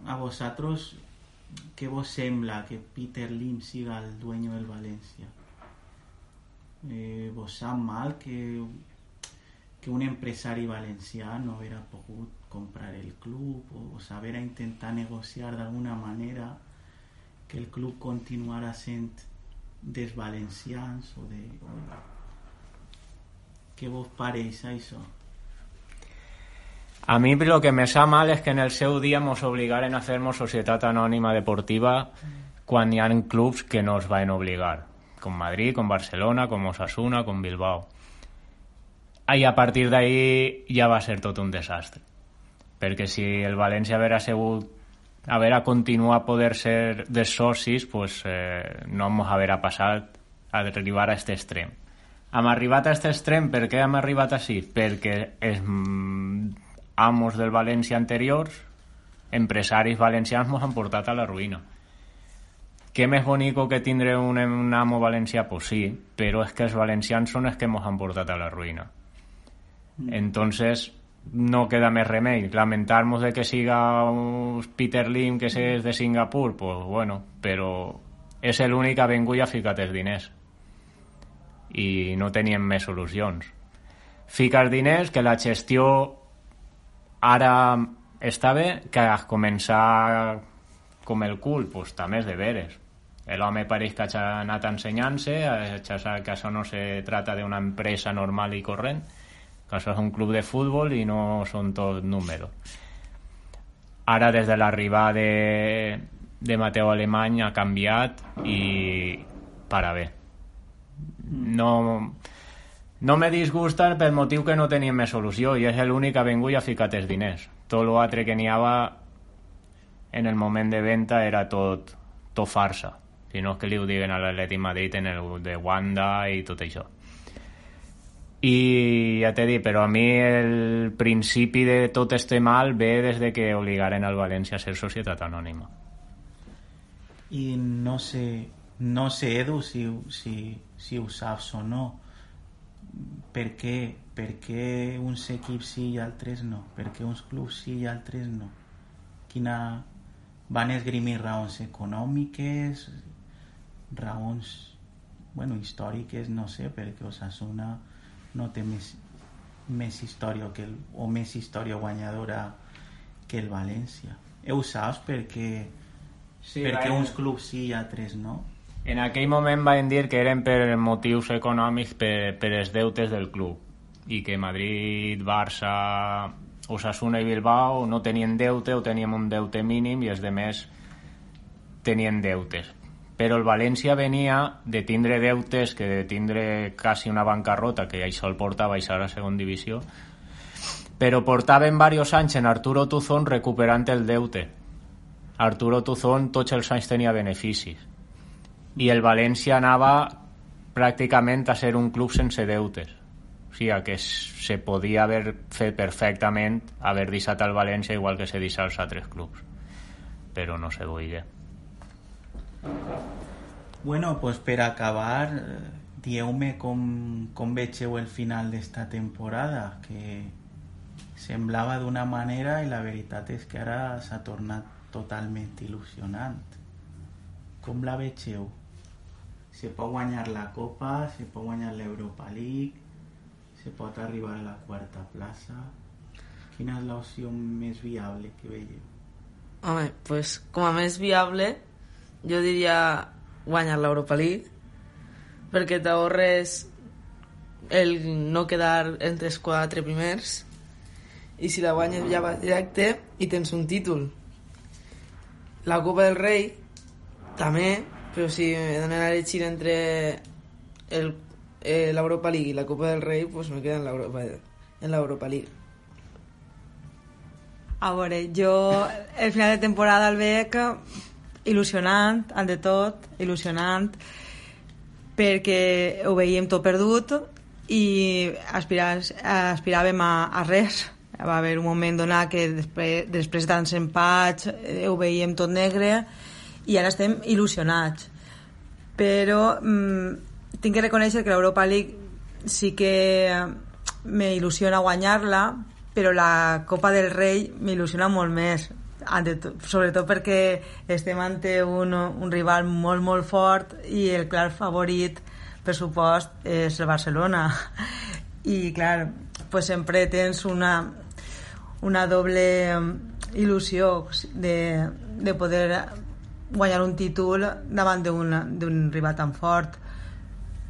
a vosotros, ¿qué vos sembla que Peter Lim siga el dueño del Valencia? Eh, vos sap mal que, que un empresari valencià no haguera pogut comprar el club o saber a intentar negociar d'alguna manera que el club continuara sent dels valencians o de... Què vos pareix això? A mí lo que me sa mal es que en el seu dia obligaren a hacernos societat anònima deportiva quan hi ha clubs que nos van obligar, com Madrid, com Barcelona, com Osasuna, com Bilbao. I a partir d'ahí ja va ser tot un desastre. Perquè si el València haver sigut a continuar a poder ser de socis, pues, eh, no hem haver passat a arribar a aquest extrem. Hem arribat a aquest extrem, per què hem arribat així? Perquè els mm, amos del València anteriors, empresaris valencians, ens han portat a la ruïna. Què més bonico que tindre un, un amo valencià? Pues sí, però és que els valencians són els que ens han portat a la ruïna. Entonces, no queda més remei. Lamentar-nos de que siga un Peter Lim, que és de Singapur, pues bueno, però és l'únic que ha vingut i ha ficat els diners. I no teníem més solucions. Fica els diners, que la gestió ara està bé, que a començar com el cul, pues també és de veres. L'home pareix que ha anat ensenyant-se, que això no se trata d'una empresa normal i corrent, que això és un club de futbol i no són tot números. Ara, des de l'arribada de, de Mateu Alemany, ha canviat i para bé. No, no me disgusta pel motiu que no teníem més solució i és l'únic que ha vingut i ha ficat els diners. Tot l'altre que n'hi havia en el moment de venda era tot, tot farsa. Si no és que li ho diguen a l'Atleti Madrid en el de Wanda i tot això. I ja t'he dit, però a mi el principi de tot este mal ve des de que obligaren al València a ser societat anònima. I no sé, no sé Edu, si, si, si ho saps o no. Per què, per què uns equips sí i altres no? Per què uns clubs sí i altres no? Quina, van esgrimir raons econòmiques, raons, bueno, històriques, no sé, perquè Osasuna no té més, més història que el, o més història guanyadora que el València. Ho saps perquè, Sí, perquè uns clubs sí i altres no? En aquell moment van dir que eren per motius econòmics per, per els deutes del club i que Madrid, Barça, Osasuna i Bilbao no tenien deute o teníem un deute mínim i els demés tenien deutes. Però el València venia de tindre deutes que de tindre quasi una bancarrota, que això el porta a baixar a segon divisió, però portaven diversos anys en Arturo Tuzón recuperant el deute. Arturo Tuzón tots els anys tenia beneficis i el València anava pràcticament a ser un club sense deutes. O sigui, que se podia haver fet perfectament haver deixat al València igual que se deixa als altres clubs. Però no se volia. Bueno, pues per acabar, eh, dieu-me com, com vegeu el final d'esta temporada, que semblava d'una manera i la veritat és que ara s'ha tornat totalment il·lusionant. Com la vegeu? Se pot guanyar la Copa, se pot guanyar l'Europa League, se pot arribar a la quarta plaça. Quina és l'opció més viable que veieu? Home, pues, com a més viable, jo diria guanyar l'Europa League, perquè t'ahorres el no quedar entre els quatre primers i si la guanyes ja vas directe i tens un títol. La Copa del Rei també, però si donen a elegir entre eh, l'Europa League i la Copa del Rei, pues me quedo en l'Europa en l'Europa League. A veure, jo el final de temporada el veig il·lusionant, ante tot, il·lusionant, perquè ho veiem tot perdut i aspiràs, aspiràvem a, a res. Va haver un moment donat que després, després de tants empats eh, ho veiem tot negre i ara estem il·lusionats. Però mm, tinc que reconèixer que l'Europa League sí que me il·lusiona guanyar-la, però la Copa del Rei m'il·lusiona molt més, ante to- sobretot perquè estem ante un, un rival molt, molt fort i el clar favorit, per supost, és el Barcelona. I, clar, pues sempre tens una, una doble il·lusió de, de poder guanyar un títol davant d'un rival tan fort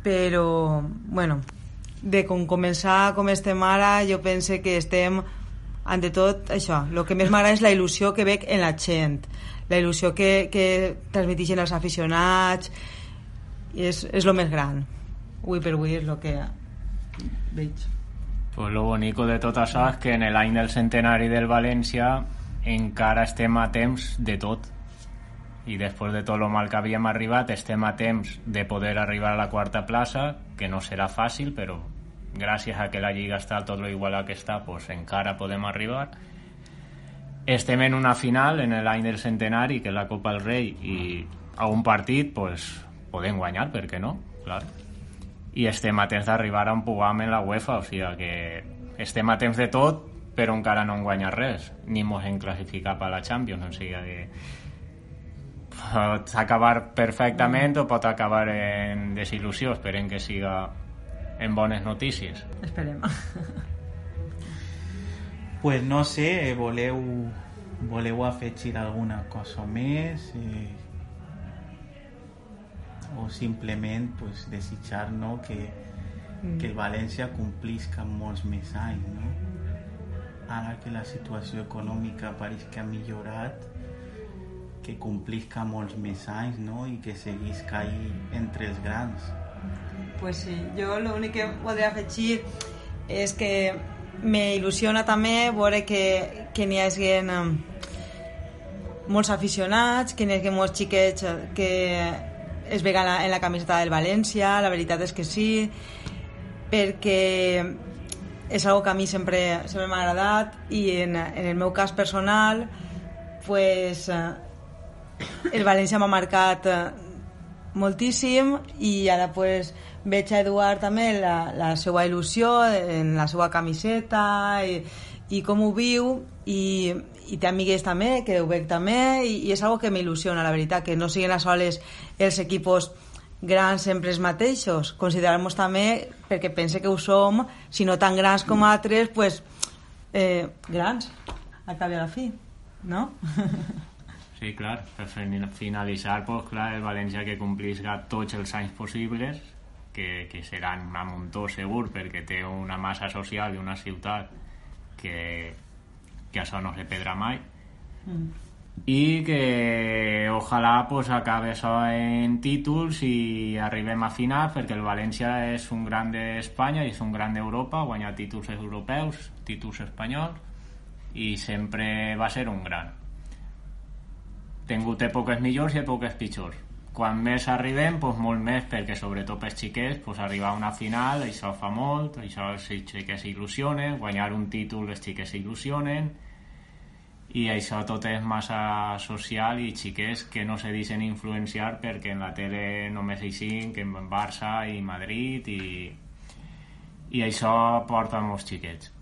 però bueno de com començar com estem ara jo pense que estem ante tot això, el que més m'agrada és la il·lusió que veig en la gent. La il·lusió que, que transmetixen els aficionats. És, és el més gran. Avui per avui és el que veig. Pues lo bonico de tot això és que en l'any del centenari del València encara estem a temps de tot. I després de tot el mal que havíem arribat, estem a temps de poder arribar a la quarta plaça, que no serà fàcil, però gràcies a que la Lliga està tot lo igual que està, pues encara podem arribar. Estem en una final en l'any del centenari, que és la Copa del Rei, i a un partit pues, podem guanyar, per què no? Clar i estem a temps d'arribar a un pugam en la UEFA, o sigui que estem a temps de tot, però encara no hem guanyat res, ni mos hem classificat per la Champions, o sigui que pot acabar perfectament o pot acabar en desil·lusió, esperem que siga en bones notícies. esperem Pues no sé, voleu, voleu afegir alguna cosa més eh, o simplement pues, desitjar no, que, que el València complisca molts més anys no? ara que la situació econòmica pareix que ha millorat que complisca molts més anys no? i que seguís cair entre els grans Pues sí, jo l'únic que voldria afegir és que me il·lusiona també veure que, que n'hi eh, molts aficionats, que n'hi haguen molts xiquets eh, que es veuen en la, camiseta del València, la veritat és que sí, perquè és algo que a mi sempre, sempre m'ha agradat i en, en el meu cas personal pues, eh, el València m'ha marcat eh, moltíssim i ara pues, veig a Eduard també la, la seva il·lusió en la seva camiseta i, i com ho viu i, i té amigues també, que ho veig també i, i és algo que m'il·lusiona, la veritat que no siguin a soles els equipos grans sempre els mateixos considerar-nos també, perquè pense que ho som si no tan grans com altres pues, eh, grans a cap i a la fi no? Sí, clar, per fin- finalitzar, pues, clar, el València que complisca tots els anys possibles, que, que seran una muntó segur, perquè té una massa social i una ciutat que, que això no se perdrà mai, i que ojalà pues, acabe això en títols i arribem a final perquè el València és un gran d'Espanya i és un gran d'Europa, guanyar títols europeus, títols espanyols i sempre va ser un gran. Tingut èpoques millors i èpoques pitjors quan més arribem, doncs molt més perquè sobretot pels xiquets, doncs arribar a una final això fa molt, això els xiquets s'il·lusionen guanyar un títol els xiquets s'il·lusionen i això tot és massa social i xiquets que no se deixen influenciar perquè en la tele només hi cinc, en Barça i Madrid i, i això porta molts xiquets.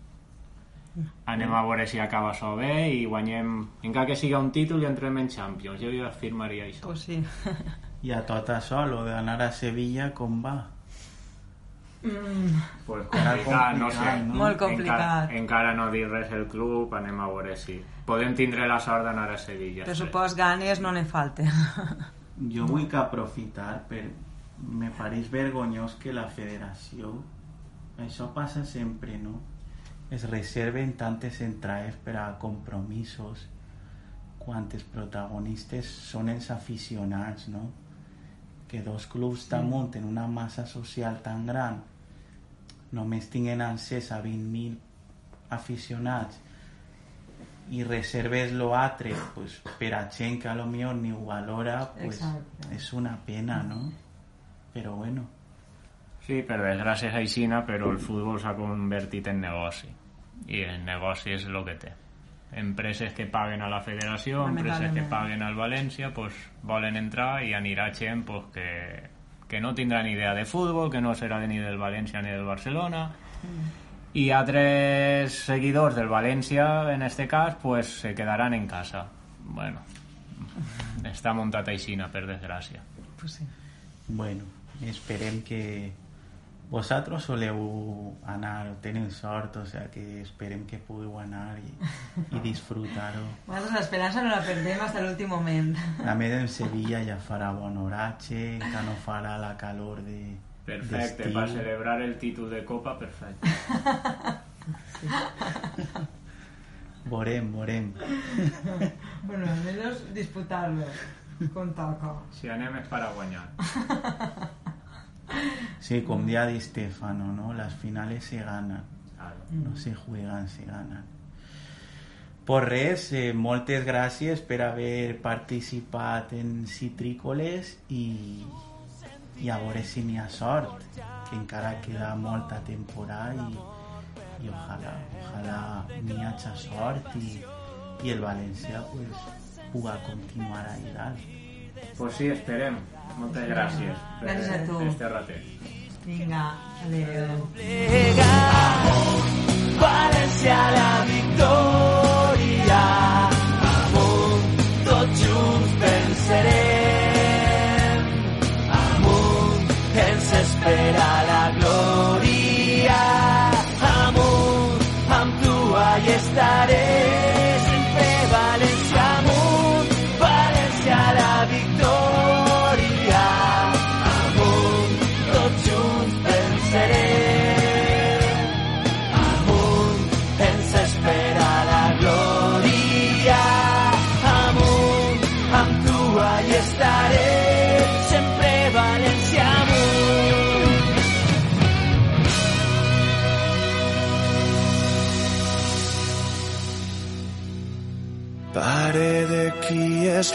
Anem a veure si acaba això bé i guanyem, encara que siga un títol i entrem en Champions, jo ja afirmaria això. Pues sí. I a tot això, lo d'anar a Sevilla, com va? mm, pues complicat, no sé no? Molt complicat. encara, encara no dir res el club anem a veure si podem tindre la sort d'anar a Sevilla per supòs ganes no ne falten Jo vull que aprofitar per... Me pareix vergonyós que la federació... Això passa sempre, no? Es reserven tantes entrades per a compromisos quan els protagonistes són els aficionats, no? Que dos clubs damunt en una massa social tan gran només tinguen accés a 20.000 aficionats i reserves lo altre pues, per a gent que a lo millor ni ho valora pues, Exacte. és una pena no? però bueno Sí, per desgràcia és aixina, però el futbol s'ha convertit en negoci. I el negoci és el que té. Empreses que paguen a la federació, empreses que paguen al València, pues, volen entrar i anirà gent pues, que, que no tindrà ni idea de futbol, que no serà ni del València ni del Barcelona, i altres seguidors del València, en este cas, pues, se quedaran en casa. Bueno, està muntat aixina, per desgràcia. pues sí. bueno, esperem que vosaltres soleu anar o teniu sort, o sea que esperem que pugueu anar i, i disfrutar-ho Nosaltres l'esperança no la perdem fins a l'últim moment. a més en Sevilla ja farà bon oratge que no farà la calor de Perfecte, per celebrar el títol de Copa, perfecte. veurem, veurem bueno, almenys disputar-lo com toca. Si anem és per a guanyar. Sí, com dia Di Stefano, ¿no? Las finales se ganan, Claro. no se juegan, se ganan. Por res, eh, moltes gràcies per haver participat en Citrícoles i, i a veure si n'hi ha sort, que encara queda molta temporada i, i ojalà, ojalà n'hi hagi sort i, i el València pues, puga continuar ahí dalt. Pues sí, esperem. Moltes gràcies per Gràcies a tu. este ratet. Vinga, adéu. València la victòria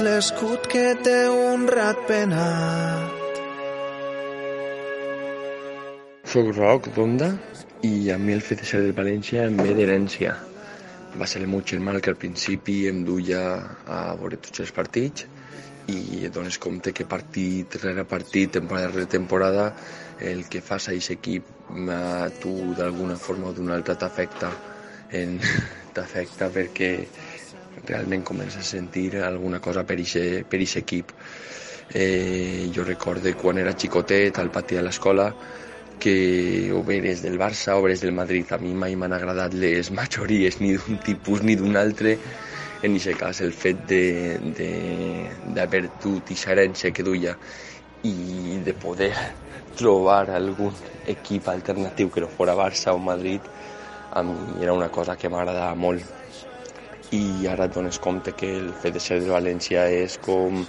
l'escut que té un rat penat? Soc Roc d'Onda i a mi el fet de ser del València em ve d'herència. Va ser el meu germà que al principi em duia a veure tots els partits i et dones compte que partit rere partit, temporada rere temporada, el que fas a aquest equip a tu d'alguna forma o d'una altra t'afecta t'afecta perquè realment comences a sentir alguna cosa per ixe equip. Eh, jo recorde quan era xicotet al pati de l'escola que o bé eres del Barça o eres del Madrid. A mi mai m'han agradat les majories ni d'un tipus ni d'un altre. En aquest cas, el fet d'haver dut aquesta herència que duia i de poder trobar algun equip alternatiu que no fora Barça o Madrid, a mi era una cosa que m'agradava molt. I ara et dones compte que el fet de ser de València és com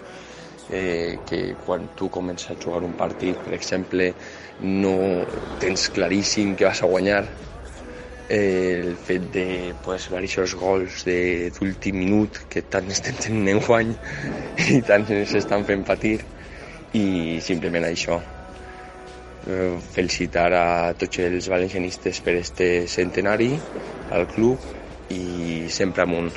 eh, que quan tu comences a jugar un partit, per exemple, no tens claríssim que vas a guanyar, eh, el fet de pues, aquests gols d'últim minut que tant estem tenint en guany i tant ens estan fent patir. I simplement això. Eh, felicitar a tots els valencianistes per este centenari al club i sempre amunt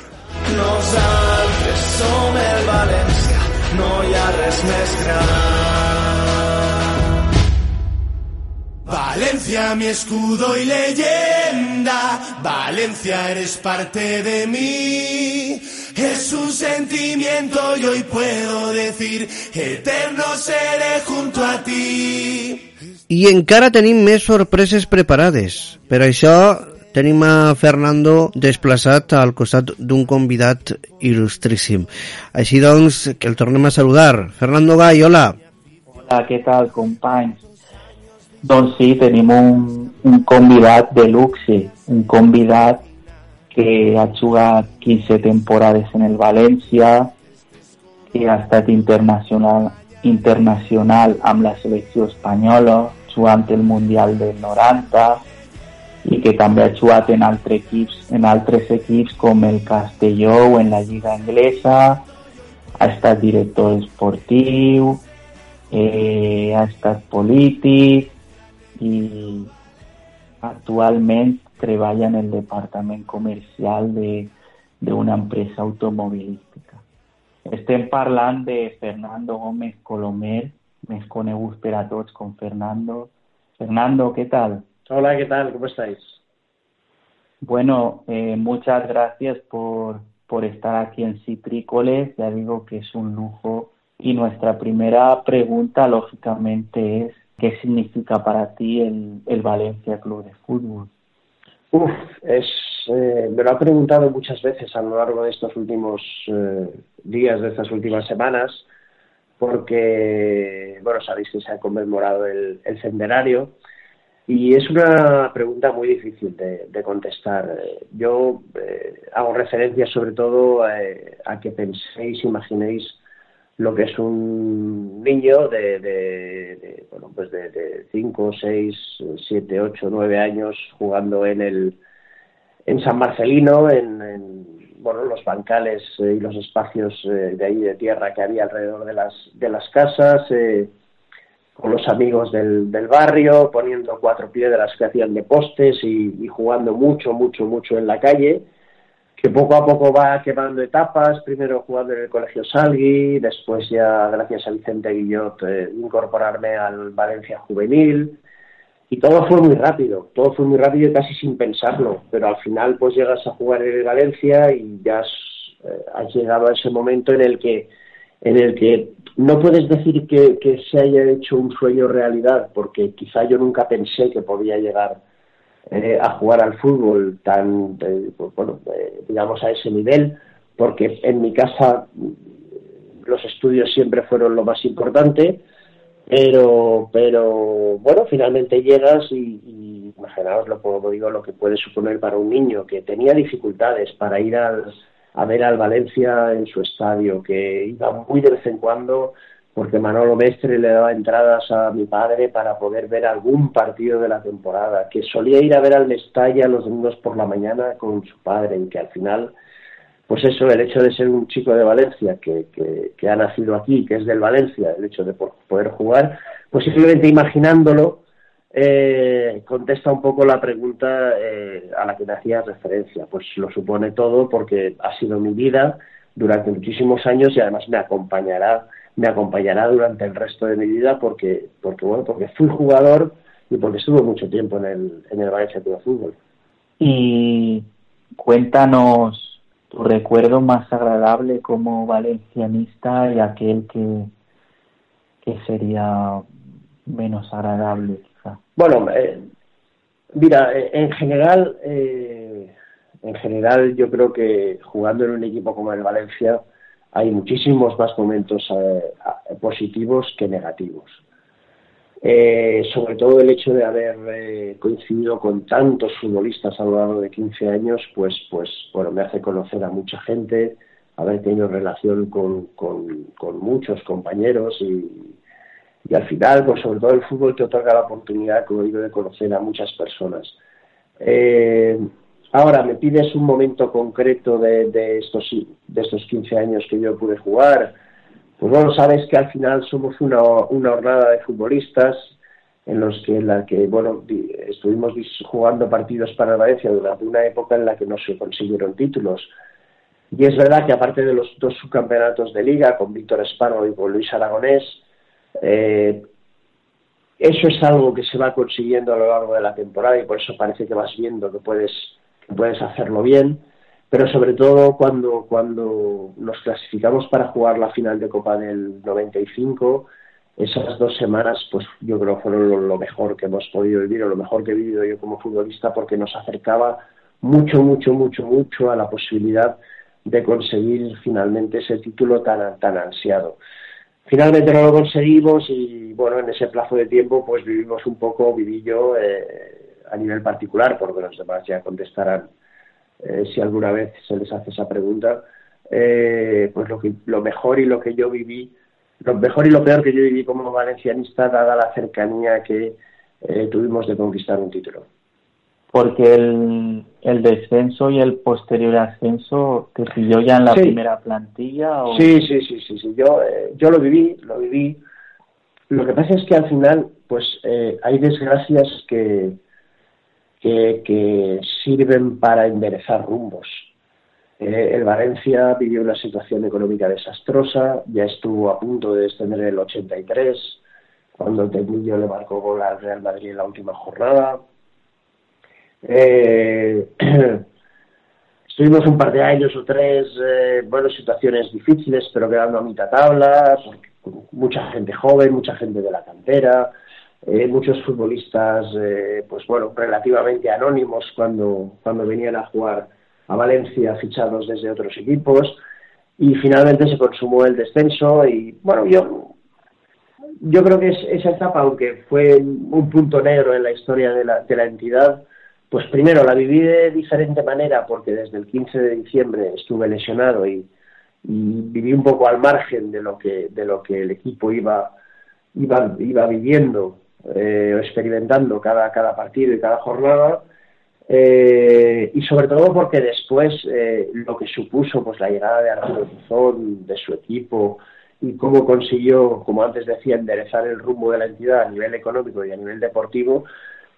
Nosaltres som el València no hi ha res més gran. Valencia, mi escudo y leyenda. Valencia, eres parte de mí. Es un sentimiento y hoy puedo decir, eterno seré junto a ti. I encara tenim més sorpreses preparades. Per això tenim a Fernando desplaçat al costat d'un convidat il·lustríssim. Així doncs, que el tornem a saludar. Fernando Gay, hola. Hola, què tal, companys? Doncs sí, tenim un, un convidat de luxe, un convidat que ha jugat 15 temporades en el València, que ha estat internacional, internacional amb la selecció espanyola, jugant el Mundial del 90, i que també ha en altres equips, en altres equips com el Castelló o en la Lliga Anglesa, ha estat director esportiu, eh, ha estat polític i actualment en el departament comercial d'una empresa automobilística. Estem parlant de Fernando Gómez Colomer, més conegut per a tots com Fernando. Fernando, què tal? Hola, ¿qué tal? ¿Cómo estáis? Bueno, eh, muchas gracias por, por estar aquí en Citrícoles. Ya digo que es un lujo. Y nuestra primera pregunta, lógicamente, es ¿qué significa para ti el, el Valencia Club de Fútbol? Uf, es, eh, me lo ha preguntado muchas veces a lo largo de estos últimos eh, días, de estas últimas semanas, porque, bueno, sabéis que se ha conmemorado el, el centenario y es una pregunta muy difícil de, contestar. Yo eh, hago referencia sobre todo eh, a que penséis, imaginéis lo que es un niño de, de, bueno, pues de, de 5, 6, 7, 8, 9 años jugando en el en San Marcelino, en, en bueno, los bancales eh, y los espacios de ahí de tierra que había alrededor de las, de las casas, eh, con los amigos del, del, barrio, poniendo cuatro piedras que hacían de postes y, y, jugando mucho, mucho, mucho en la calle, que poco a poco va quemando etapas, primero jugando en el Colegio Salgui, después ya gracias a Vicente Guillot eh, incorporarme al Valencia Juvenil, y todo fue muy rápido, todo fue muy rápido y casi sin pensarlo, pero al final pues llegas a jugar en el Valencia y ya has, eh, has llegado a ese momento en el que en el que no puedes decir que, se haya hecho un sueño realidad, porque quizá yo nunca pensé que podía llegar eh, a jugar al fútbol tan, eh, pues, bueno, eh, digamos a ese nivel, porque en mi casa los estudios siempre fueron lo más importante, pero, pero bueno, finalmente llegas y, y imaginaos lo, como digo, lo que puede suponer para un niño que tenía dificultades para ir al a ver al Valencia en su estadio, que iba muy de vez en cuando porque Manolo Mestre le daba entradas a mi padre para poder ver algún partido de la temporada, que solía ir a ver al Mestalla los domingos por la mañana con su padre y que al final, pues eso, el hecho de ser un chico de Valencia que, que, que ha nacido aquí, que es del Valencia, el hecho de poder jugar, pues simplemente imaginándolo, eh, contesta un poco la pregunta eh, a la que me hacías referencia. Pues lo supone todo porque ha sido mi vida durante muchísimos años y además me acompañará, me acompañará durante el resto de mi vida porque, porque bueno, porque fui jugador y porque estuve mucho tiempo en el, en el Valencia de Fútbol. Y cuéntanos tu recuerdo más agradable como valencianista y aquel que, que sería menos agradable. Bueno, eh, mira, eh, en general, eh, en general yo creo que jugando en un equipo como el Valencia hay muchísimos más momentos positivos que negativos. sobre todo el hecho de haber coincidido con tantos futbolistas a lo largo de 15 años, pues, pues bueno, me hace conocer a mucha gente, haber tenido relación con, con muchos compañeros y, y al final, pues sobre todo el fútbol te otorga la oportunidad, como digo, de conocer a muchas personas. Eh, ahora, me pides un momento concreto de, estos, de estos 15 años que yo pude jugar. Pues bueno, sabes que al final somos una, una jornada de futbolistas en los que, en la que bueno, estuvimos jugando partidos para Valencia durante una época en la que no se consiguieron títulos. Y es verdad que aparte de los dos subcampeonatos de liga, con Víctor Esparro y con Luis Aragonés, eh, eso es algo que se va consiguiendo a lo largo de la temporada y por eso parece que vas viendo que puedes, puedes hacerlo bien, pero sobre todo cuando, cuando nos clasificamos para jugar la final de Copa del 95, esas dos semanas, pues yo creo fueron lo, mejor que hemos podido vivir o lo mejor que he vivido yo como futbolista porque nos acercaba mucho, mucho, mucho, mucho a la posibilidad de conseguir finalmente ese título tan, tan ansiado. Finalmente no lo conseguimos y bueno, en ese plazo de tiempo pues vivimos un poco, viví yo eh, a nivel particular, porque los demás ya contestarán eh, si alguna vez se les hace esa pregunta, eh, pues lo, que, lo mejor y lo que yo viví, lo mejor y lo peor que yo viví como valencianista dada la cercanía que tuvimos de conquistar un título porque el, el descenso y el posterior ascenso te pilló ya en la primera plantilla ¿o? sí sí sí sí sí. Yo eh, yo lo viví lo viví. Lo que pasa es que al final pues eh, hay desgracias que, que, que sirven para enderezar rumbos. Eh, el Valencia vivió una situación económica desastrosa ya estuvo a punto de descender el 83 cuando el Temillo le marcó gol al Real Madrid en la última jornada eh, estuvimos un par de años o tres, eh, bueno, situaciones difíciles, pero quedando a mitad tabla, mucha gente joven, mucha gente de la cantera, eh, muchos futbolistas, eh, pues bueno, relativamente anónimos cuando, cuando venían a jugar a Valencia fichados desde otros equipos y finalmente se consumó el descenso y bueno, yo yo creo que esa etapa, aunque fue un punto negro en la historia de la, de la entidad, pues primero la viví de diferente manera porque desde el 15 de diciembre estuve lesionado y, viví un poco al margen de lo que, de lo que el equipo iba, iba, iba viviendo eh, experimentando cada, cada partido y cada jornada. Eh, y sobre todo porque después eh, lo que supuso pues la llegada de Arturo Tizón, de su equipo y cómo consiguió, como antes decía, enderezar el rumbo de la entidad a nivel económico y a nivel deportivo,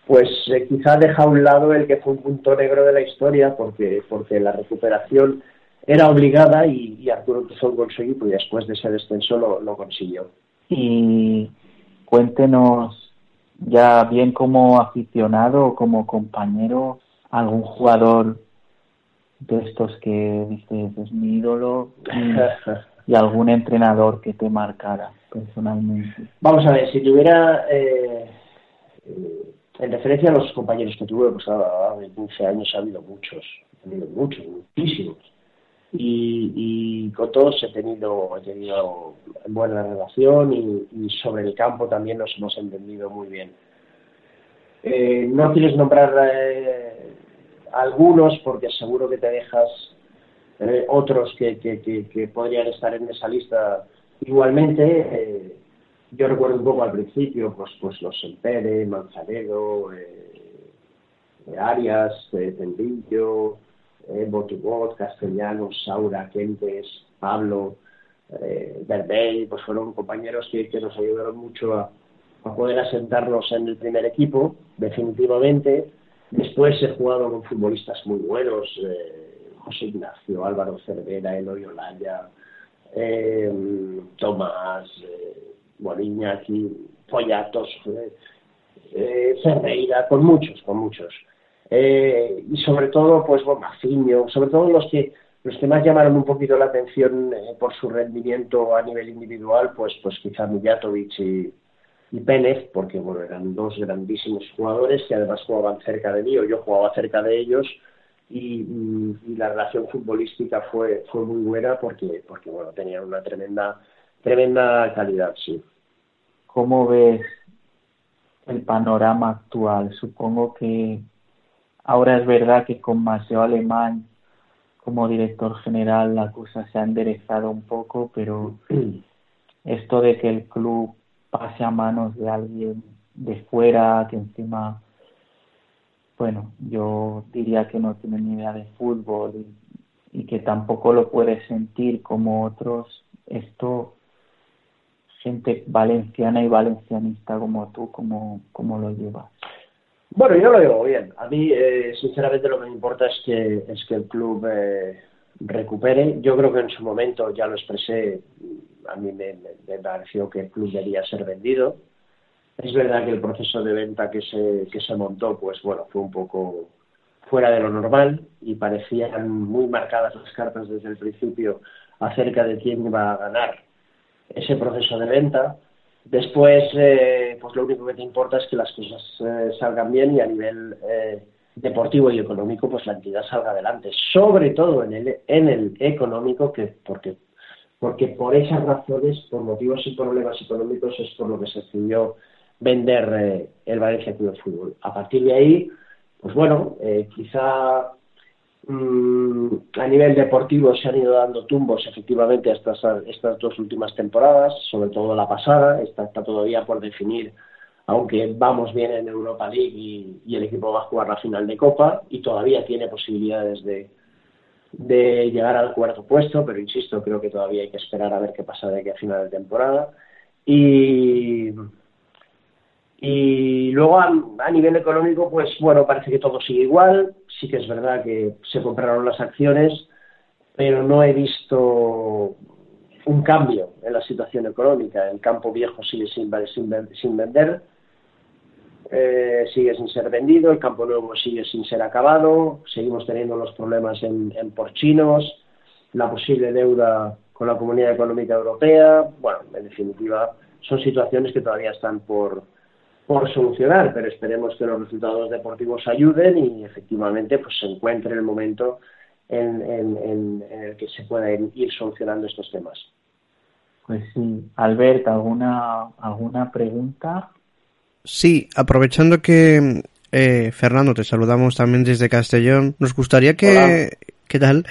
pues eh, quizá deja a un lado el que fue un punto negro de la historia, porque, porque la recuperación era obligada y, Arturo Tuzón conseguir y después de ese descenso lo, consiguió. Y cuéntenos, ya bien como aficionado o como compañero, algún jugador de estos que dices es mi ídolo y, algún entrenador que te marcara personalmente. Vamos a ver, si tuviera eh, en referencia a los compañeros que tuve, pues a de 15 años ha habido muchos, ha habido muchos, muchísimos. Y, con todos he tenido, he tenido buena relación y, sobre el campo también nos hemos entendido muy bien. Eh, no quieres nombrar eh, algunos porque seguro que te dejas eh, otros que, que, que, podrían estar en esa lista igualmente yo recuerdo un poco al principio, pues, pues los Empere, Manzanedo, eh, Arias, eh, Tendillo, eh, Botubot, Castellanos, Saura, Kempes, Pablo, eh, pues fueron compañeros que, nos ayudaron mucho a, poder asentarnos en el primer equipo, definitivamente. Después he jugado con futbolistas muy buenos, eh, José Ignacio, Álvaro Cervera, Eloy Olaya, eh, Tomás, bueno, Iñaki, Pollatos, eh, Ferreira, con muchos, con muchos. eh, y sobre todo, pues, bueno, Maciño, sobre todo los que los que más llamaron un poquito la atención eh, por su rendimiento a nivel individual, pues, pues quizá Mijatovic y, y Pérez, porque bueno, eran dos grandísimos jugadores que además jugaban cerca de mí, o yo jugaba cerca de ellos, y, y, la relación futbolística fue, fue muy buena porque, porque bueno, tenían una tremenda, tremenda calidad, sí. ¿Cómo ves el panorama actual? Supongo que ahora es verdad que con Maceo Alemán como director general la cosa se ha enderezado un poco, pero esto de que el club pase a manos de alguien de fuera, que encima, bueno, yo diría que no tiene ni idea de fútbol y, y que tampoco lo puede sentir como otros, esto, gente valenciana y valencianista como tú, ¿cómo, cómo lo llevas? Bueno, yo lo llevo bien. A mí, eh, sinceramente, lo que me importa es que, es que el club eh, recupere. Yo creo que en su momento, ya lo expresé, a mí me, pareció que el club debía ser vendido. Es verdad que el proceso de venta que se, que se montó, pues bueno, fue un poco fuera de lo normal y parecían muy marcadas las cartas desde el principio acerca de quién iba a ganar ese proceso de venta. Después, eh, pues lo único que te importa es que las cosas eh, salgan bien y a nivel eh, deportivo y económico, pues la entidad salga adelante. Sobre todo en el, en el económico, que porque porque por esas razones, por motivos y problemas económicos, es por lo que se decidió vender eh, el Valencia Club de Fútbol. A partir de ahí, pues bueno, eh, quizá a nivel deportivo se han ido dando tumbos efectivamente estas, estas dos últimas temporadas, sobre todo la pasada, esta está todavía por definir, aunque vamos bien en Europa League y el equipo va a jugar la final de Copa y todavía tiene posibilidades de, de llegar al cuarto puesto, pero insisto, creo que todavía hay que esperar a ver qué pasa de aquí a final de temporada. Y, y luego a, nivel económico, pues bueno, parece que todo sigue igual. Sí que es verdad que se compraron las acciones, pero no he visto un cambio en la situación económica. El campo viejo sigue sin, vender eh, sigue sin ser vendido, el campo nuevo sigue sin ser acabado, seguimos teniendo los problemas en, porchinos, la posible deuda con la Comunidad Económica Europea, bueno, en definitiva, son situaciones que todavía están por, por solucionar, pero esperemos que los resultados deportivos ayuden y efectivamente pues se encuentre el momento en, en, el que se puedan ir solucionando estos temas. Pues sí, Albert, ¿alguna, alguna pregunta? Sí, aprovechando que eh, Fernando, te saludamos también desde Castellón. Nos gustaría que, ¿qué tal?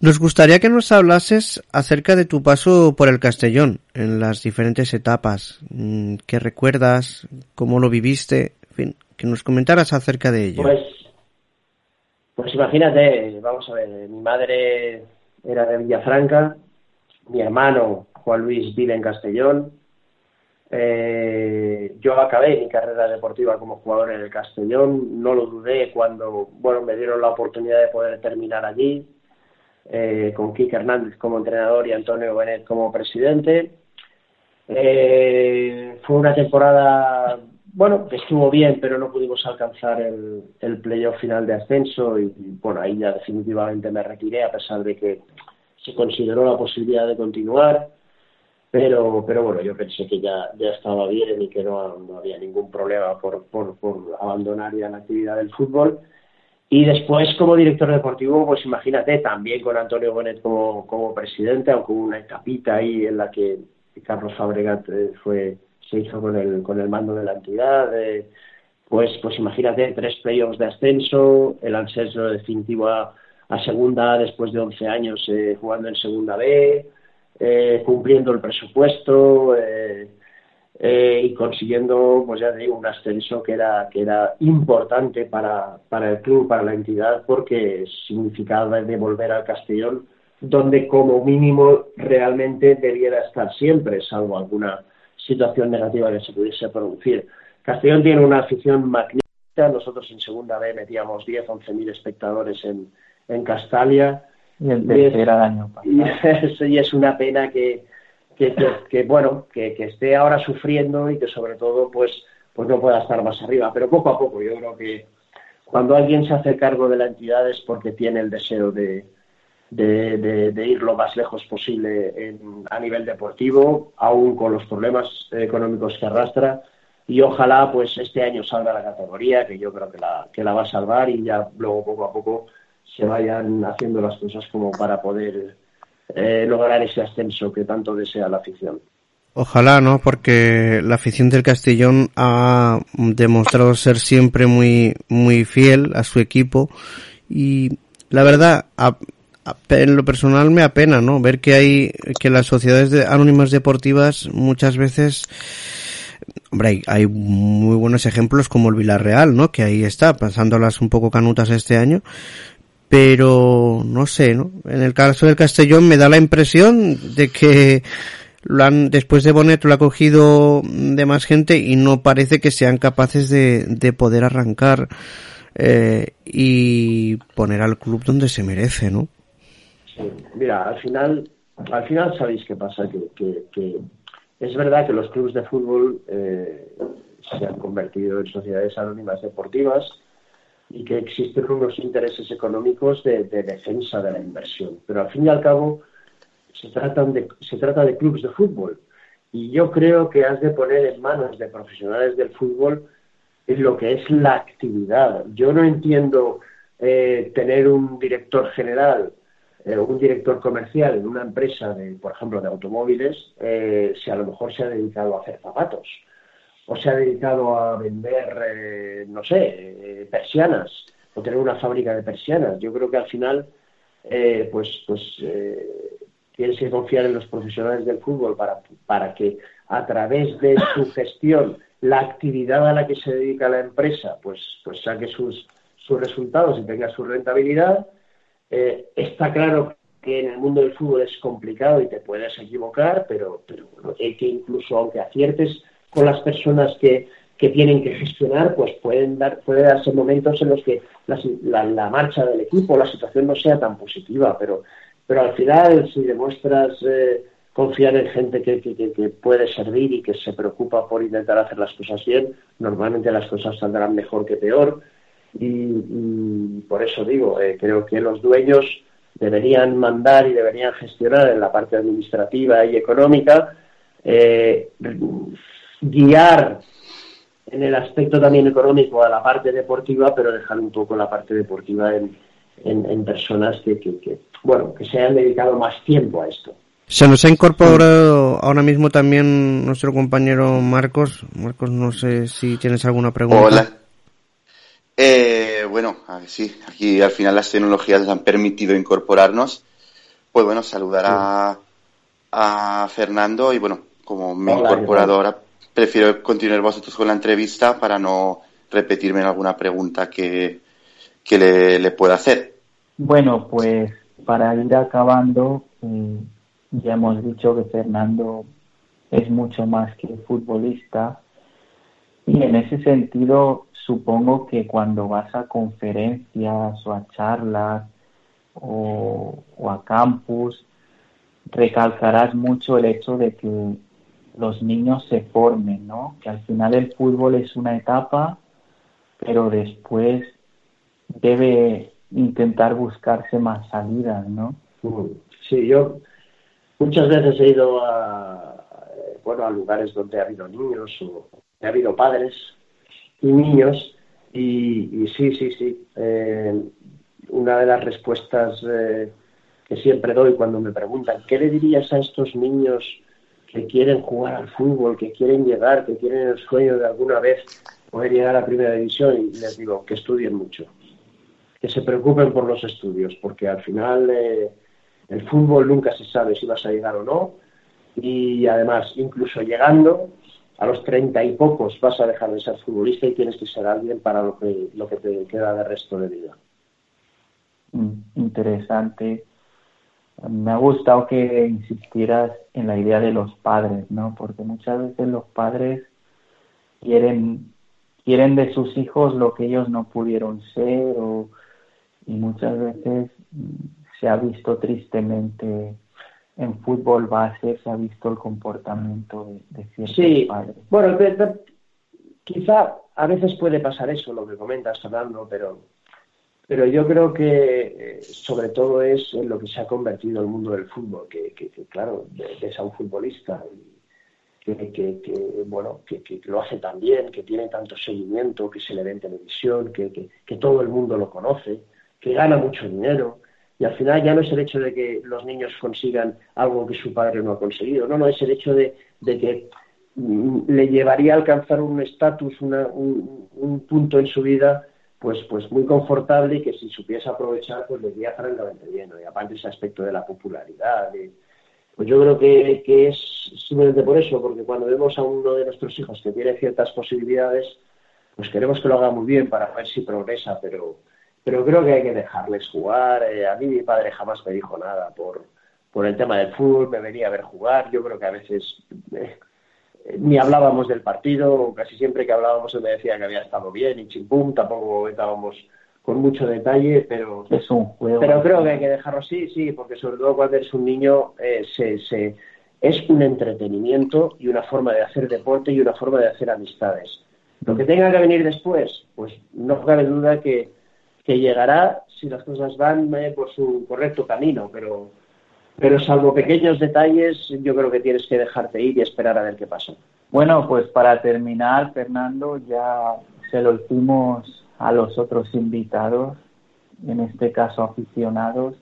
Nos gustaría que nos hablases acerca de tu paso por el Castellón en las diferentes etapas. Mm, ¿Qué recuerdas? ¿Cómo lo viviste? En fin, que nos comentaras acerca de ello. Pues, pues imagínate, vamos a ver, mi madre era de Villafranca, mi hermano Juan Luis vive en Castellón, eh, yo acabé mi carrera deportiva como jugador en el Castellón, no lo dudé cuando bueno me dieron la oportunidad de poder terminar allí, eh, con Kike Hernández como entrenador y Antonio Benet como presidente. Eh, fue una temporada, bueno, que estuvo bien, pero no pudimos alcanzar el, el playoff final de ascenso y, y, bueno, ahí ya definitivamente me retiré a pesar de que se consideró la posibilidad de continuar pero, pero bueno, yo pensé que ya, ya estaba bien y que no, no había ningún problema por, por, abandonar ya la actividad del fútbol. Y después, como director deportivo, pues imagínate, también con Antonio Bonet como, como presidente, aunque hubo una etapita ahí en la que Carlos Fabregat eh, fue, se hizo con el, con el mando de la entidad. Eh, pues, pues imagínate, tres playoffs de ascenso, el ascenso definitivo a, a segunda después de 11 años eh, jugando en segunda B, eh, cumpliendo el presupuesto eh, eh, y consiguiendo, pues ya digo, un ascenso que era, que era importante para, para el club, para la entidad, porque significaba devolver al Castellón donde como mínimo realmente debiera estar siempre, salvo alguna situación negativa que se pudiese producir. Castellón tiene una afición magnífica, nosotros en segunda B metíamos 10, 11 mil espectadores en, en Castalia, y el año. Y, es una pena que, que, que, bueno, que, que, esté ahora sufriendo y que sobre todo pues, pues no pueda estar más arriba. Pero poco a poco yo creo que cuando alguien se hace cargo de la entidad es porque tiene el deseo de, de, ir lo más lejos posible a nivel deportivo, aún con los problemas económicos que arrastra. Y ojalá pues este año salga la categoría, que yo creo que la, que la va a salvar y ya luego poco a poco se vayan haciendo las cosas como para poder eh, lograr ese ascenso que tanto desea la afición. Ojalá, ¿no? Porque la afición del Castellón ha demostrado ser siempre muy, muy fiel a su equipo y la verdad, en lo personal me apena, ¿no? Ver que hay, que las sociedades de, anónimas deportivas muchas veces, hombre, hay, hay, muy buenos ejemplos como el Villarreal, ¿no? Que ahí está, pasándolas un poco canutas este año, pero no sé, ¿no? En el caso del Castellón me da la impresión de que lo han, después de Bonet lo ha cogido de más gente y no parece que sean capaces de, de poder arrancar eh, y poner al club donde se merece, ¿no? mira, al final, al final sabéis qué pasa, que, que, es verdad que los clubes de fútbol eh, se han convertido en sociedades anónimas deportivas y que existen unos intereses económicos de, de defensa de la inversión, pero al fin y al cabo se trata de clubes de fútbol. Y yo creo que has de poner en manos de profesionales del fútbol lo que es la actividad. Yo no entiendo eh, tener un director general eh, un director comercial en una empresa, de, por ejemplo, de automóviles, eh, si a lo mejor se ha dedicado a hacer zapatos o se ha dedicado a vender, no sé, persianas o tener una fábrica de persianas. Yo creo que al final, pues, pues tienes que confiar en los profesionales del fútbol para, para que a través de su gestión, la actividad a la que se dedica la empresa, pues, pues saque sus, sus resultados y tenga su rentabilidad. Eh, está claro que en el mundo del fútbol es complicado y te puedes equivocar, pero, pero que incluso aunque aciertes con las personas que, que tienen que gestionar, pues pueden dar, puede darse momentos en los que la, la, marcha del equipo, la situación no sea tan positiva, pero pero al final, si demuestras eh, confiar en gente que, que, puede servir y que se preocupa por intentar hacer las cosas bien, normalmente las cosas saldrán mejor que peor. Y, por eso digo, eh, creo que los dueños deberían mandar y deberían gestionar en la parte administrativa y económica, eh, guiar en el aspecto también económico a la parte deportiva, pero dejar un poco la parte deportiva en, en, personas que, que, bueno, que se han dedicado más tiempo a esto. Se nos ha incorporado ahora mismo también nuestro compañero Marcos. Marcos, no sé si tienes alguna pregunta. Hola. Eh, bueno, sí, aquí al final las tecnologías nos han permitido incorporarnos. Pues bueno, saludar a, a Fernando y bueno, como me he incorporado ahora, prefiero continuar vosotros con la entrevista para no repetirme en alguna pregunta que, que le, pueda hacer. Bueno, pues para ir acabando, mm, ya hemos dicho que Fernando es mucho más que futbolista y en ese sentido supongo que cuando vas a conferencias o a charlas o a campus recalcarás mucho el hecho de que los niños se formen, ¿no? Que al final el fútbol es una etapa, pero después debe intentar buscarse más salidas, ¿no? Sí, yo muchas veces he ido a, bueno, a lugares donde ha habido niños o ha habido padres y niños y, sí, sí, sí. Eh, una de las respuestas eh, que siempre doy cuando me preguntan, ¿qué le dirías a estos niños que quieren jugar al fútbol, que quieren llegar, que tienen el sueño de alguna vez poder llegar a primera división? Y les digo, que estudien mucho que se preocupen por los estudios, porque al final eh, el fútbol nunca se sabe si vas a llegar o no, y además, incluso llegando a los treinta y pocos vas a dejar de ser futbolista y tienes que ser alguien para lo que, lo que te queda de resto de vida. Mm, interesante. Me ha gustado que insistieras en la idea de los padres, ¿no? Porque muchas veces los padres quieren quieren de sus hijos lo que ellos no pudieron ser o y muchas veces se ha visto tristemente en fútbol base se ha visto el comportamiento de, ciertos sí. padres. Bueno, quizá a veces puede pasar eso, lo que comentas, Fernando, pero, pero yo creo que eh, sobre todo es en lo que se ha convertido el mundo del fútbol, que, claro, ves a un futbolista que, que, que, bueno, que, lo hace tan bien, que tiene tanto seguimiento, que se le ve en televisión, que, todo el mundo lo conoce, que gana mucho dinero. Y al final ya no es el hecho de que los niños consigan algo que su padre no ha conseguido, no, no, es el hecho de, de que mm, le llevaría a alcanzar un estatus, un, un punto en su vida pues, pues muy confortable y que si supiese aprovechar pues le iría francamente bien. ¿no? Y aparte ese aspecto de la popularidad, pues yo creo que, que es simplemente por eso, porque cuando vemos a uno de nuestros hijos que tiene ciertas posibilidades, pues queremos que lo haga muy bien para ver si progresa, pero, pero creo que hay que dejarles jugar. Eh, a mí mi padre jamás me dijo nada por, por el tema del fútbol, me venía a ver jugar. Yo creo que a veces eh, ni hablábamos del partido, casi siempre que hablábamos él me decía que había estado bien y chimpum, tampoco estábamos con mucho detalle, pero Es un juego. pero creo que hay que dejarlo así, sí, porque sobre todo cuando eres un niño eh, se, se- es un entretenimiento y una forma de hacer deporte y una forma de hacer amistades. Lo que tenga que venir después, pues no cabe duda que, que llegará si las cosas van eh, por su correcto camino, pero, pero salvo pequeños detalles, yo creo que tienes que dejarte ir y esperar a ver qué pasa. Bueno, pues para terminar, Fernando, ya se lo hicimos a los otros invitados, en este caso aficionados.